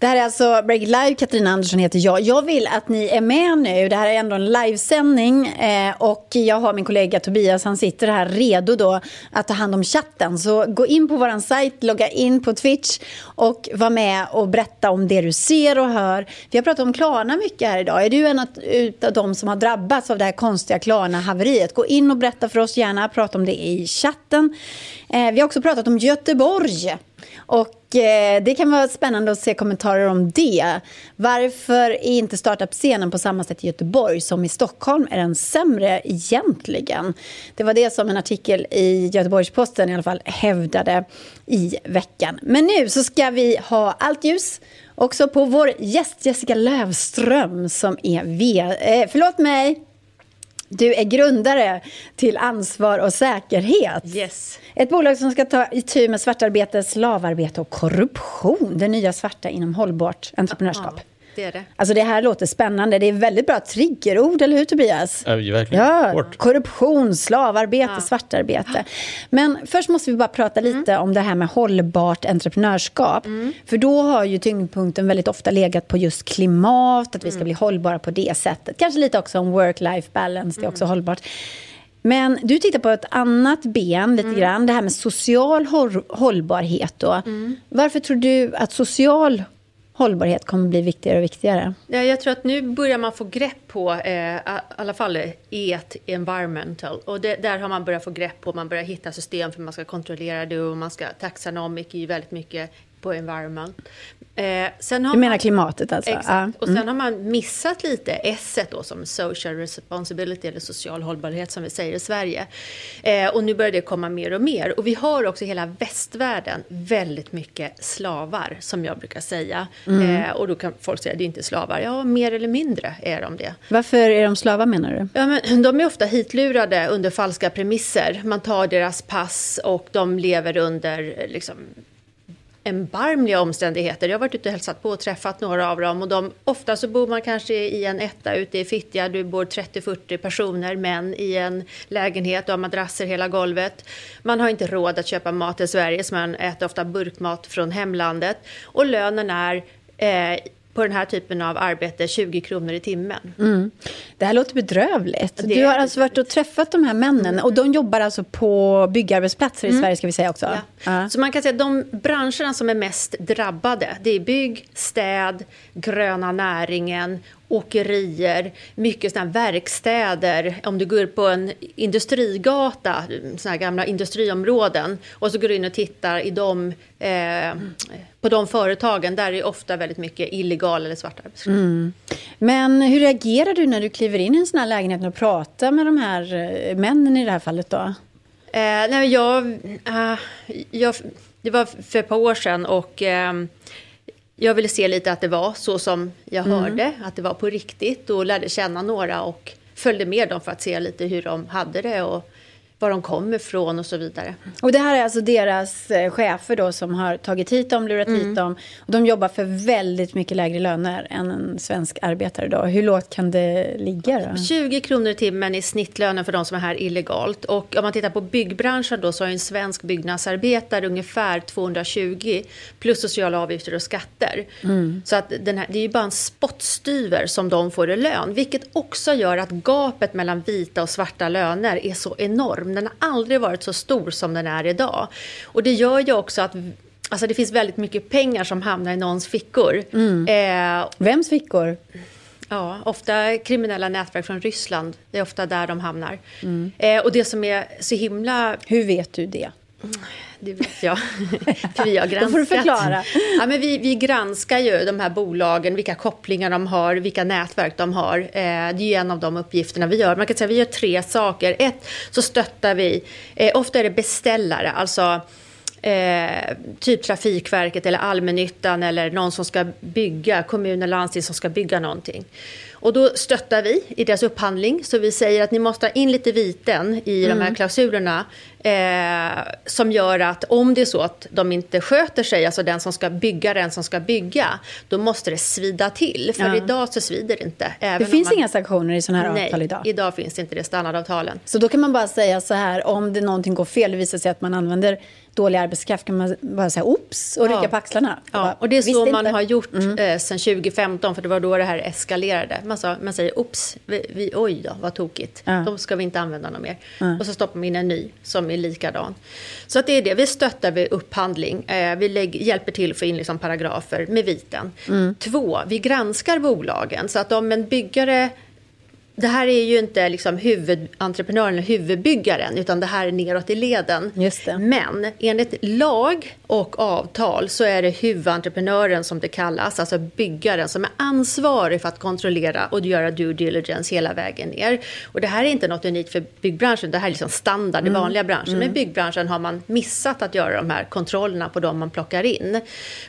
Det här är alltså Break Live, Katarina Andersson heter jag. Jag vill att ni är med nu. Det här är ändå en livesändning eh, och jag har min kollega Tobias, han sitter här redo då att ta hand om chatten. Så gå in på vår sajt, logga in på Twitch och var med och berätta om det du ser och hör. Vi har pratat om Klarna mycket här idag. Är du en av de som har drabbats av det här konstiga Klarna-haveriet? Gå in och berätta för oss gärna, prata om det i chatten. Eh, vi har också pratat om Göteborg. Och eh, det kan vara spännande att se kommentarer om det. Varför är inte startup-scenen på samma sätt i Göteborg som i Stockholm? Är den sämre egentligen? Det var det som en artikel i Göteborgs-Posten i alla fall hävdade i veckan. Men nu så ska vi ha allt ljus också på vår gäst Jessica Lövström som är v... Eh, förlåt mig, du är grundare till Ansvar och säkerhet. Yes. Ett bolag som ska ta itu med svartarbete, slavarbete och korruption. Det nya svarta inom hållbart entreprenörskap. Ja det är det. Alltså det här låter spännande. Det är väldigt bra triggerord, eller hur Tobias? Ja, verkligen. Ja, Hårt. korruption, slavarbete, ja. svartarbete. Men först måste vi bara prata lite mm. om det här med hållbart entreprenörskap. Mm. För då har ju tyngdpunkten väldigt ofta legat på just klimat, att vi ska mm. bli hållbara på det sättet. Kanske lite också om work-life balance, det är också mm. hållbart. Men du tittar på ett annat ben lite mm. grann, det här med social hållbarhet. Då. Mm. Varför tror du att social hållbarhet kommer bli viktigare och viktigare. Ja, jag tror att nu börjar man få grepp på, eh, i alla fall ET, environmental. Och det, där har man börjat få grepp på, man börjar hitta system för man ska kontrollera det och man ska, taxonomic är ju väldigt mycket på environment. Eh, sen har Du menar man, klimatet alltså? Exakt. Ja. Och sen har man missat lite S då som social responsibility eller social hållbarhet som vi säger i Sverige. Eh, och nu börjar det komma mer och mer. Och vi har också i hela västvärlden väldigt mycket slavar som jag brukar säga. Eh, och då kan folk säga det är inte slavar. Ja, mer eller mindre är de det. Varför är de slavar menar du? Ja, men de är ofta hitlurade under falska premisser. Man tar deras pass och de lever under liksom, erbarmliga omständigheter. Jag har varit ute och hälsat på och träffat några av dem. Och de, ofta så bor man kanske i en etta ute i Fittja. Du bor 30-40 personer, män i en lägenhet och har madrasser hela golvet. Man har inte råd att köpa mat i Sverige, så man äter ofta burkmat från hemlandet. Och lönen är eh, på den här typen av arbete 20 kronor i timmen. Mm. Det här låter bedrövligt. Det Du har alltså varit och träffat de här männen och de jobbar alltså på byggarbetsplatser i Sverige ska vi säga också. Mm. Ja. Ja. Så man kan säga att de branscherna som är mest drabbade, det är bygg, städ, gröna näringen, åkerier, mycket sådana här verkstäder. Om du går på en industrigata, sådana här gamla industriområden, och så går du in och tittar i dem, eh, på de företagen, där är det ofta väldigt mycket illegal eller svart arbetskraft. Men hur reagerar du när du kliver in i en sån här lägenhet och pratar med de här eh, männen i det här fallet då? Eh, nej, jag, eh, jag, det var för ett par år sedan och eh, jag ville se lite att det var så som jag hörde, att det var på riktigt och lärde känna några och följde med dem för att se lite hur de hade det och var de kom ifrån och så vidare. Och det här är alltså deras eh, chefer då som har tagit hit dem, lurat hit dem. Och de jobbar för väldigt mycket lägre löner än en svensk arbetare då. Hur lågt kan det ligga då? 20 kronor i timmen i snittlönen för de som är här illegalt. Och om man tittar på byggbranschen då så har en svensk byggnadsarbetare ungefär 220 plus sociala avgifter och skatter. Så att den här, det är ju bara en spottstyver som de får i lön. Vilket också gör att gapet mellan vita och svarta löner är så enorm. Den har aldrig varit så stor som den är idag. Och det gör ju också att Alltså det finns väldigt mycket pengar som hamnar i någons fickor. Eh, Vems fickor? Ja, ofta kriminella nätverk från Ryssland. Det är ofta där de hamnar. Eh, och det som är så himla... Hur vet du det? Det vet jag, för vi har granskat. Då får du förklara. Ja, men vi, vi granskar ju de här bolagen, vilka kopplingar de har, vilka nätverk de har. Eh, det är ju en av de uppgifterna vi gör. Man kan säga att vi gör tre saker. Ett, så stöttar vi, eh, ofta är det beställare, alltså Eh, typ Trafikverket eller allmännyttan eller någon som ska bygga, kommun eller landsting som ska bygga någonting. Och då stöttar vi i deras upphandling, så vi säger att ni måste ha in lite viten i de här klausulerna eh, som gör att om det är så att de inte sköter sig, alltså den som ska bygga, den som ska bygga, då måste det svida till. För Ja. idag så svider det inte. Det finns man... inga sanktioner i sådana här Nej, avtal idag. idag finns inte det standardavtalen. Så då kan man bara säga så här, om det någonting går fel, det visar sig att man använder dålig arbetskraft, kan man bara säga oops och rycka Ja. på axlarna. Ja, Bara, och det är så "Visste man inte." har gjort eh, sedan 2015, för det var då det här eskalerade. Man, sa, man säger oops, vi, vi, oj då, vad tokigt. Ja. Då ska vi inte använda någon mer. Och så stoppar man in en ny som är likadan. Så att det är det, vi stöttar vid upphandling. Eh, vi lägg, hjälper till att få in liksom paragrafer med viten. Två, vi granskar bolagen. Så att om en byggare det här är ju inte liksom huvudentreprenören eller huvudbyggaren utan det här är neråt i leden. Just det. Men enligt lag och avtal så är det huvudentreprenören som det kallas, alltså byggaren som är ansvarig för att kontrollera och göra due diligence hela vägen ner. Och det här är inte något unikt för byggbranschen, det här är liksom standard i vanliga branscher. Men i byggbranschen har man missat att göra de här kontrollerna på de man plockar in.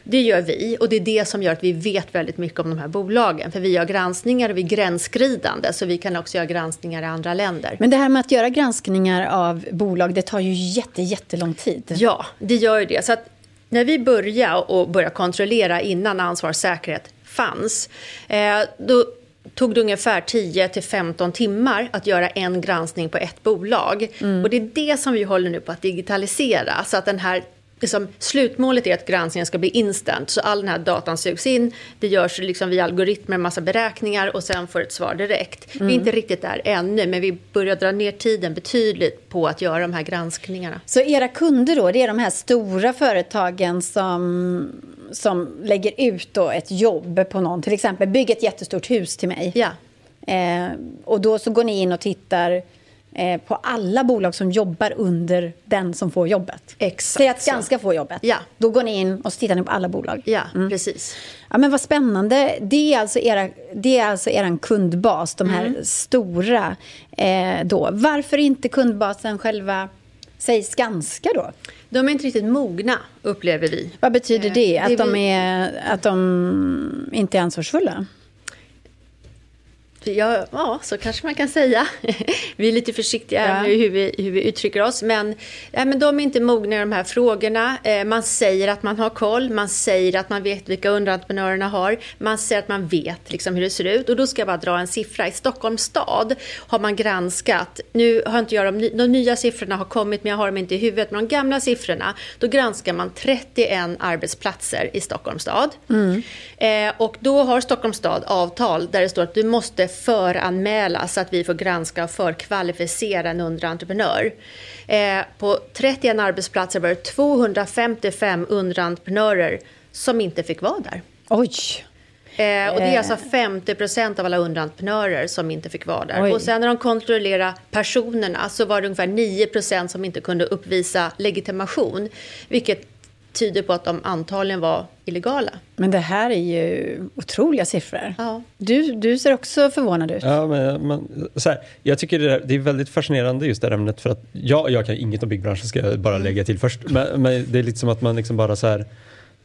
Det gör vi och det är det som gör att vi vet väldigt mycket om de här bolagen. För vi gör granskningar och vi är gränsskridande så vi kan också göra granskningar i andra länder. Men det här med att göra granskningar av bolag, det tar ju jätte, jättelång tid. Ja, det gör ju det. Så att när vi började och började kontrollera innan ansvar och säkerhet fanns, eh, då tog det ungefär 10 till 15 timmar att göra en granskning på ett bolag. Och det är det som vi håller nu på att digitalisera, så att den här Liksom, slutmålet är att granskningen ska bli instant, så all den här datan sugs in. Det görs liksom via algoritmer, en massa beräkningar och sen får ett svar direkt. Vi är inte riktigt där ännu, men vi börjar dra ner tiden betydligt på att göra de här granskningarna. Så era kunder då, det är de här stora företagen som, som lägger ut då ett jobb på någon, till exempel bygg ett jättestort hus till mig. Ja. Eh, och då så går ni in och tittar eh, på alla bolag som jobbar under den som får jobbet. Exakt Säg att. Skanska får jobbet. Ja. Då går ni in och så tittar ni på alla bolag. Ja, precis. Ja, men vad spännande. Det är alltså, era, det är alltså er kundbas, de här stora. Eh, då. Varför inte kundbasen själva, säg Skanska då? De är inte riktigt mogna, upplever vi. Vad betyder Eh, det? det Att, de, vi- är, att de inte är ansvarsfulla? Ja, ja, så kanske man kan säga. vi är lite försiktiga Ja. nu hur vi, hur vi uttrycker oss. Men, ja, men de är inte mogna i de här frågorna. Eh, man säger att man har koll. Man säger att man vet vilka underentreprenörerna har. Man säger att man vet liksom hur det ser ut. Och då ska jag bara dra en siffra. I Stockholms stad har man granskat. Nu har inte jag de, de nya siffrorna har kommit, men jag har dem inte i huvudet. Men de gamla siffrorna, då granskar man 31 arbetsplatser i Stockholms stad. Eh, och då har Stockholms stad avtal där det står att du måste föranmäla så att vi får granska och förkvalificera en underentreprenör. Eh, på 31 arbetsplatser var det 255 underentreprenörer som inte fick vara där. Oj! Eh, och det är alltså 50 procent av alla underentreprenörer som inte fick vara där. Oj. Och sen när de kontrollerade personerna så var det ungefär 9 procent som inte kunde uppvisa legitimation. Vilket tyder på att de antagligen var illegala. Men det här är ju otroliga siffror. Ja. Du, du ser också förvånad ut. Ja, men, men, så här, jag tycker det, är- det är väldigt fascinerande just det här ämnet för att jag, jag kan inget om byggbranschen ska jag bara lägga till först. Men, men det är lite som att man liksom bara så här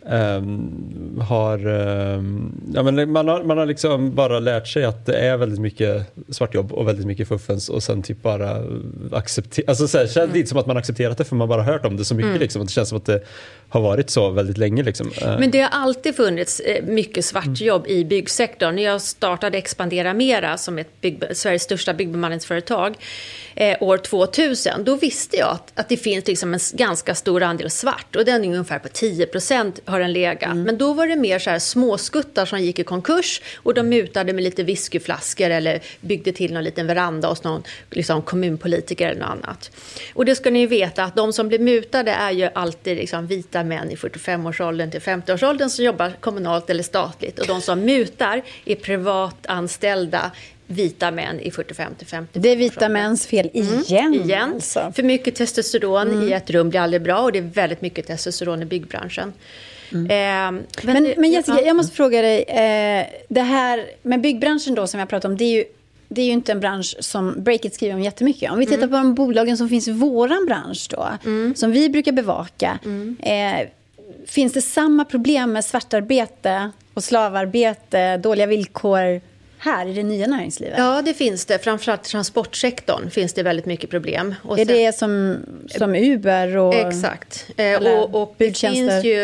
ehm, har, ehm, ja, men man har, man har liksom bara lärt sig att det är väldigt mycket svartjobb och väldigt mycket fuffens och sen typ bara acceptera, alltså så här, känns lite som att man accepterat det för man bara hört om det så mycket liksom. Att det känns som att det har varit så väldigt länge liksom. Eh, Men det har alltid funnits eh, mycket svartjobb i byggsektorn. När jag startade Expandera Mera som ett bygg, Sveriges största byggbemanningsföretag eh, år 2000, då visste jag att, att det finns liksom en ganska stor andel svart och den är ungefär på 10 procent har den legat. Men då var det mer så här småskuttar som gick i konkurs och de mutade med lite whiskyflaskor eller byggde till någon liten veranda hos någon liksom, kommunpolitiker eller något annat. Och det ska ni veta att de som blir mutade är ju alltid liksom, vita män i 45-årsåldern till 50-årsåldern som jobbar kommunalt eller statligt. Och de som mutar är privatanställda vita män i 45 till 50 Det är vita mäns fel igen. Mm. igen. Alltså. För mycket testosteron i ett rum blir aldrig bra och det är väldigt mycket testosteron i byggbranschen. Eh, Men, men Jessica, ja. jag måste fråga dig. Eh, det här med byggbranschen då som jag pratar om, det är ju, det är ju inte en bransch som Breakit skriver om jättemycket. Om vi tittar på de bolagen som finns i vår bransch då, som vi brukar bevaka. Eh, finns det samma problem med svartarbete och slavarbete, dåliga villkor här i det nya näringslivet? Ja, det finns det. Framförallt transportsektorn finns det väldigt mycket problem. Och är sen- det som, som Uber och... Exakt. Eh, och, och det finns ju,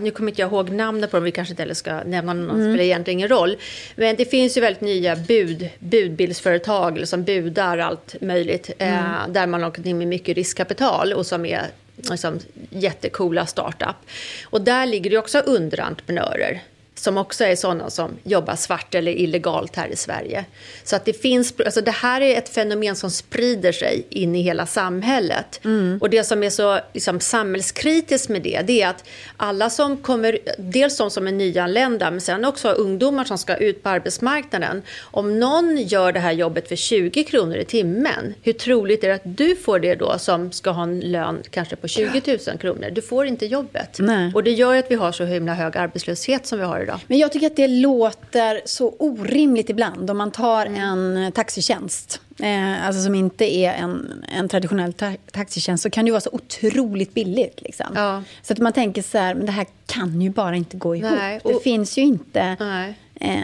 nu kommer inte jag ihåg namnet på dem, vi kanske inte heller ska nämna någon, Mm. spelar egentligen ingen roll. Men det finns ju väldigt nya bud, budbilsföretag som budar allt möjligt. Mm. Eh, där man har gått in med mycket riskkapital och som är liksom, jättecoola startup. Och där ligger det också underentreprenörer som också är sådana som jobbar svart eller illegalt här i Sverige. Så att det finns, alltså det här är ett fenomen som sprider sig in i hela samhället. Och det som är så liksom, samhällskritiskt med det, det är att alla som kommer, dels de som är nyanlända, men sen också ungdomar som ska ut på arbetsmarknaden. Om någon gör det här jobbet för 20 kronor i timmen, hur troligt är det att du får det då som ska ha en lön kanske på 20 000 kronor? Du får inte jobbet. Nej. Och det gör att vi har så himla hög arbetslöshet som vi har idag. Men jag tycker att det låter så orimligt ibland om man tar en taxitjänst. Eh, alltså som inte är en, en traditionell ta taxitjänst så kan det vara så otroligt billigt. Liksom. Ja. Så att man tänker så här, men det här kan ju bara inte gå ihop. Nej, Det och- finns ju inte... Nej. Eh,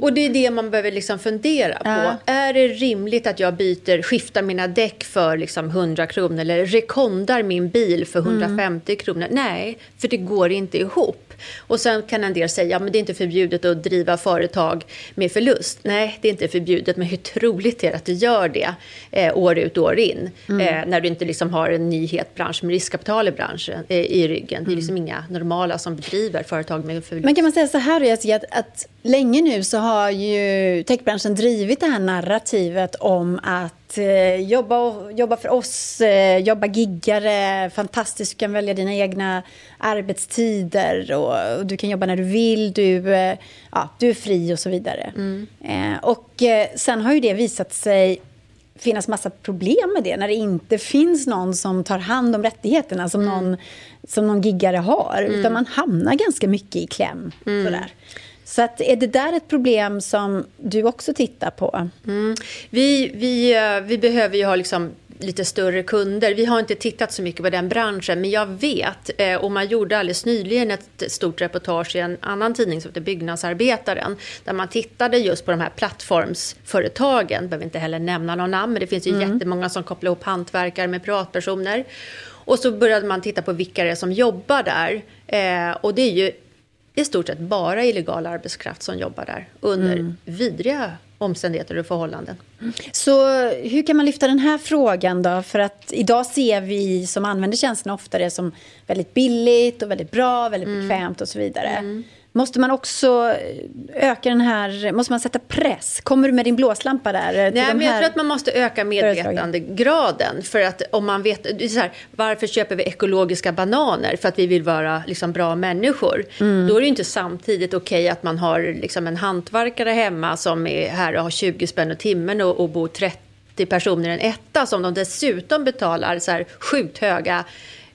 Och det är det man behöver liksom fundera på. Ja. Är det rimligt att jag byter, skiftar mina däck för liksom 100 kronor eller rekondar min bil för 150 kronor? Nej, för det går inte ihop. Och sen kan en del säga, ja men det är inte förbjudet att driva företag med förlust. Nej, det är inte förbjudet, men hur troligt är det att du gör det eh, år ut och år in? Eh, när du inte liksom har en nyhet bransch med riskkapital i branschen, eh, i ryggen. Det är liksom inga normala som bedriver företag med förlust. Men kan man säga så här, att, att länge nu så har ju techbranschen drivit det här narrativet om att eh, jobba, jobba för oss, eh, jobba giggare, fantastiskt, du kan välja dina egna arbetstider och, och du kan jobba när du vill, du, eh, ja, du är fri och så vidare. Eh, och eh, sen har ju det visat sig finnas massa problem med det när det inte finns någon som tar hand om rättigheterna som, mm. någon, som någon giggare har. Mm. Utan man hamnar ganska mycket i kläm. Mm. Sådär. Så att, är det där ett problem som du också tittar på? Mm. Vi, vi, eh, vi behöver ju ha liksom lite större kunder. Vi har inte tittat så mycket på den branschen, men jag vet, eh, och man gjorde alldeles nyligen ett stort reportage i en annan tidning som heter Byggnadsarbetaren, där man tittade just på de här plattformsföretagen. Behöver inte heller nämna någon namn, men det finns ju mm. jättemånga som kopplar ihop hantverkare med privatpersoner. Och så började man titta på vilka det är som jobbar där. Eh, och det är ju i stort sett bara illegal arbetskraft som jobbar där under mm. vidriga omständigheter och förhållanden. Så hur kan man lyfta den här frågan då? För att idag ser vi som använder tjänsterna ofta det som väldigt billigt och väldigt bra, väldigt mm. bekvämt och så vidare. Mm. Måste man också öka den här, måste man sätta press? Kommer du med din blåslampa där? Nej, men jag tror att man måste öka medvetandegraden. För att om man vet, så här, varför köper vi ekologiska bananer? För att vi vill vara liksom, bra människor. Mm. Då är det inte samtidigt okej okay att man har liksom, en hantverkare hemma som är här och har 20 spänn i timmen och, och bor 30 personer i en etta som de dessutom betalar så här, sjukt höga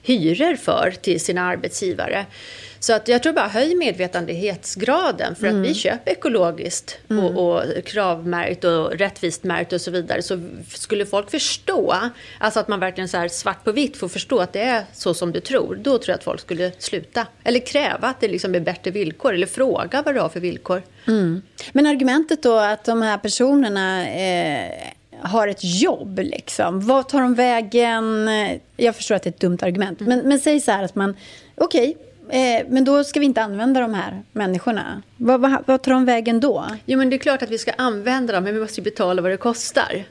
hyror för till sina arbetsgivare. Så att jag tror bara höj medvetandeghetsgraden för mm. att vi köper ekologiskt mm. och, och kravmärkt och rättvist märkt och så vidare. Så skulle folk förstå, alltså att man verkligen så här svart på vitt får förstå att det är så som du tror, då tror jag att folk skulle sluta. Eller kräva att det liksom är bättre villkor eller fråga vad du har för villkor. Mm. Men argumentet då att de här personerna eh, har ett jobb. Liksom. Vad tar de vägen? Jag förstår att det är ett dumt argument. Mm. Men, men säg så här att man... Okej, okay, Eh, men då ska vi inte använda de här människorna. Vad, vad, vad tar de vägen då? Jo, men det är klart att vi ska använda dem, men vi måste ju betala vad det kostar.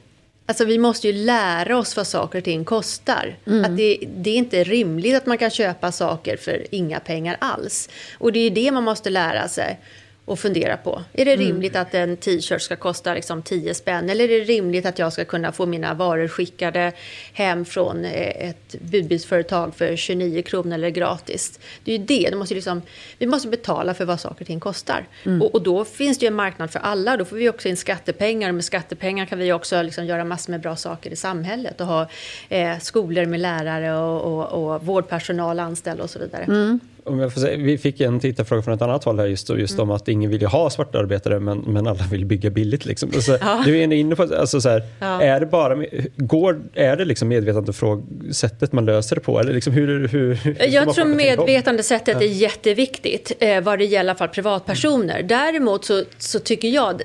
Alltså vi måste ju lära oss vad saker och ting kostar. Mm. Att det, det, är inte rimligt att man kan köpa saker för inga pengar alls. Och det är det man måste lära sig och fundera på. Är det mm. rimligt att en t-shirt ska kosta liksom 10 spänn? Eller är det rimligt att jag ska kunna få mina varor skickade hem från eh, ett budbilsföretag för 29 kronor eller gratis? Det är ju det. det måste liksom, vi måste betala för vad saker och ting kostar. Mm. Och, och, då finns det ju en marknad för alla. Då får vi också in skattepengar. Och med skattepengar kan vi också liksom göra massor med bra saker i samhället. Och ha eh, skolor med lärare och, och, och vårdpersonal anställd och så vidare. Mm om jag får säga, vi fick en tittarfråga från ett annat håll här just, just mm. om att ingen vill ha svartarbetare men, men alla vill bygga billigt. Liksom. Alltså, ja. Du är inne på, alltså, så här, ja. är det bara går, är det liksom medvetandesättet man löser det på? Eller liksom, hur, hur, hur jag tror medvetandesättet ja. är jätteviktigt eh, vad det gäller i alla fall privatpersoner. Däremot så, så tycker jag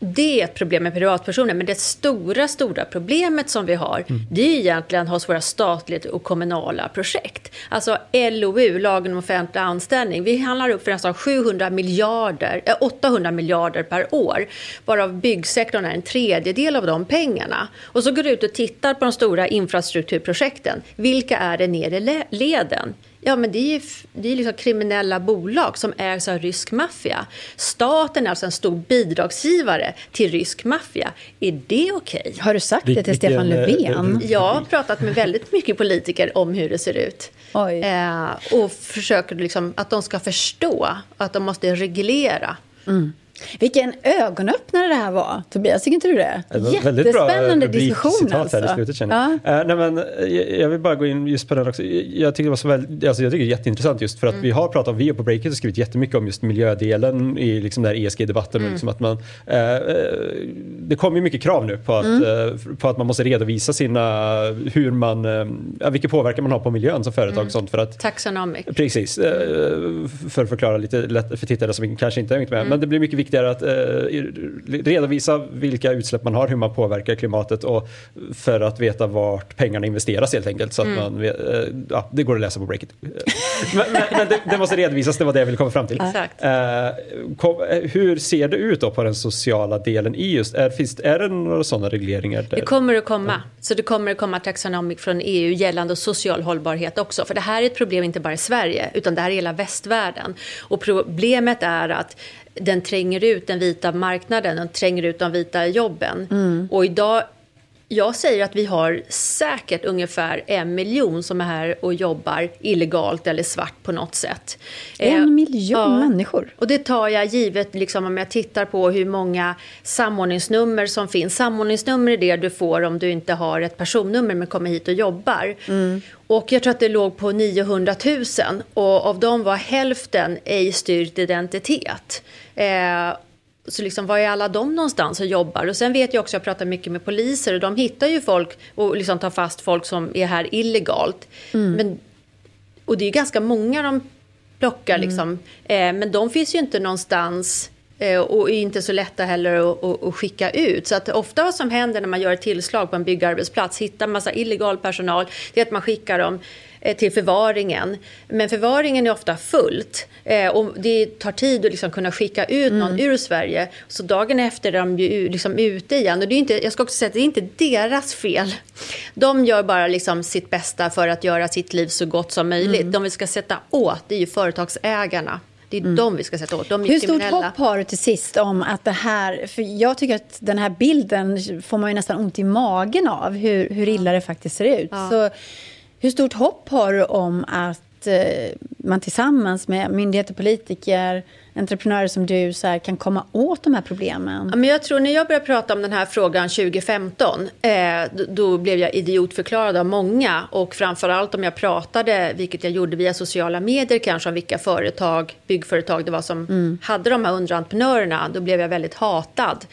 det är ett problem med privatpersoner, men det stora, stora problemet som vi har, mm. det är egentligen hos våra statliga och kommunala projekt. Alltså LOU, lagen om offentlig anställning, vi handlar upp för nästan 700 miljarder, äh, 800 miljarder per år, varav byggsektorn är en tredjedel av de pengarna. Och så går du ut och tittar på de stora infrastrukturprojekten. Vilka är det nere i leden? Ja, men det är ju det är liksom kriminella bolag som ägs av rysk maffia. Staten är alltså en stor bidragsgivare till rysk maffia. Är det okej? Okay? Har du sagt det till Stefan eh, Löfven? Jag har pratat med väldigt mycket politiker om hur det ser ut. Eh, och försöker liksom att de ska förstå att de måste reglera. Mm. Vilken ögonöppnare det här var, Tobias. Tycker inte du det? det Jättespännande diskussion. Alltså. Här i slutet, känner jag. Uh, nej, men, jag vill bara gå in just på den också. Jag tycker det var så väl, alltså, jag tycker det är jätteintressant just för att mm. vi har pratat om, vi på Breakit har skrivit jättemycket om just miljödelen i liksom den ESG-debatten. Mm. Liksom att man, uh, det kommer ju mycket krav nu på att, mm. uh, på att man måste redovisa sina, hur man, uh, vilken påverkan man har på miljön som företag. Mm. Sånt för att, Taxonomic. Precis, för att förklara lite lätt för tittare som kanske inte är med. Mm. Men det blir mycket viktigare att eh, redovisa vilka utsläpp man har, hur man påverkar klimatet och för att veta vart pengarna investeras helt enkelt. Så att mm. man eh, ja, det går att läsa på Breakit. men, men, men det, det, måste redovisas, det var det jag ville komma fram till. Eh, kom, hur ser det ut då på den sociala delen i just, är, finns, är det några sådana regleringar? Där? Det kommer att komma. Ja. Så det kommer att komma taxonomic från EU gällande social hållbarhet också. För det här är ett problem inte bara i Sverige, utan det här är hela västvärlden. Och problemet är att den tränger ut den vita marknaden, den tränger ut de vita jobben. Mm. Och idag jag säger att vi har säkert ungefär en miljon som är här och jobbar illegalt eller svart på något sätt. En eh, miljon ja. människor? Och det tar jag givet liksom, om jag tittar på hur många samordningsnummer som finns. Samordningsnummer är det du får om du inte har ett personnummer men kommer hit och jobbar. Mm. Och jag tror att det låg på 900 000 och av dem var hälften ej styrkt identitet. Eh, så liksom, var är alla de någonstans och jobbar? Och sen vet jag också, jag pratar mycket med poliser och de hittar ju folk och liksom tar fast folk som är här illegalt. Mm. Men, och det är ganska många de plockar mm. liksom. Eh, men de finns ju inte någonstans eh, och är inte så lätta heller att, att, att, skicka ut. Så att ofta vad som händer när man gör ett tillslag på en byggarbetsplats, hittar massa illegal personal, det är att man skickar dem till förvaringen. Men förvaringen är ofta fullt eh, och det tar tid att liksom kunna skicka ut någon mm. ur Sverige. Så dagen efter är de ju liksom ute igen. Och det är inte, jag ska också säga att det är inte deras fel. De gör bara liksom sitt bästa för att göra sitt liv så gott som möjligt. Mm. De vi ska sätta åt det är ju företagsägarna. Det är mm. de vi ska sätta åt. De är Hur stort hopp har du till sist om att det här... För jag tycker att den här bilden får man ju nästan ont i magen av, hur, hur illa det faktiskt ser ut. Ja. Så hur stort hopp har du om att eh, man tillsammans med myndigheter, politiker, entreprenörer som du så här, kan komma åt de här problemen? Ja, men jag tror när jag började prata om den här frågan 2015 eh, då, blev jag idiotförklarad av många och framförallt om jag pratade, vilket jag gjorde via sociala medier kanske, om vilka företag, byggföretag det var som mm. hade de här underentreprenörerna, då blev jag väldigt hatad.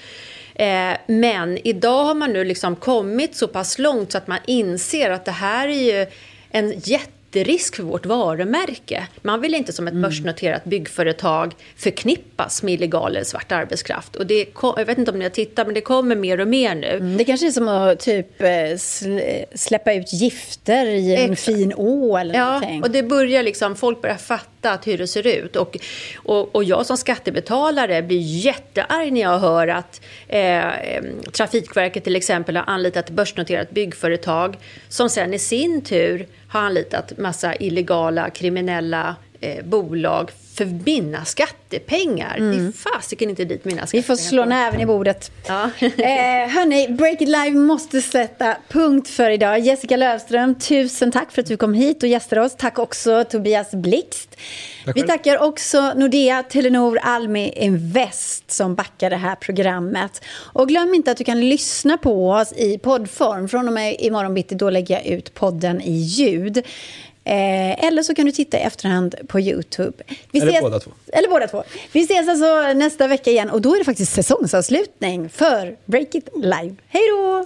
Eh, men idag har man nu liksom kommit så pass långt så att man inser att det här är ju en jätte jätterisk för vårt varumärke. Man vill inte som ett mm. börsnoterat byggföretag förknippas med illegal eller svart arbetskraft. Och det, jag vet inte om ni har tittat, men det kommer mer och mer nu. Mm, det kanske är som att typ eh, släppa ut gifter i en Exakt. fin å eller ja, någonting. och det börjar liksom, folk börjar fatta att hur det ser ut. Och, och, och jag som skattebetalare blir jättearg när jag hör att eh, Trafikverket till exempel har anlitat ett börsnoterat byggföretag som sen i sin tur har anlitat massa illegala kriminella eh, bolag för mina skattepengar. Mm. Det är fasiken inte dit mina skattepengar Vi får slå näven i bordet. Ja. eh, hörni, Break It Live måste sätta punkt för idag. Jessica Lövström, tusen tack för att du kom hit och gästade oss. Tack också Tobias Blixt. Vi tackar också Nordea, Telenor, Almi Invest som backar det här programmet. Och glöm inte att du kan lyssna på oss i poddform. Från och med imorgon bitti, då lägger jag ut podden i ljud. Eh, eller så kan du titta i efterhand på Youtube. Vi eller ses, båda två. Eller båda två. Vi ses alltså nästa vecka igen och då är det faktiskt säsongsavslutning för Break It Live. Hej då!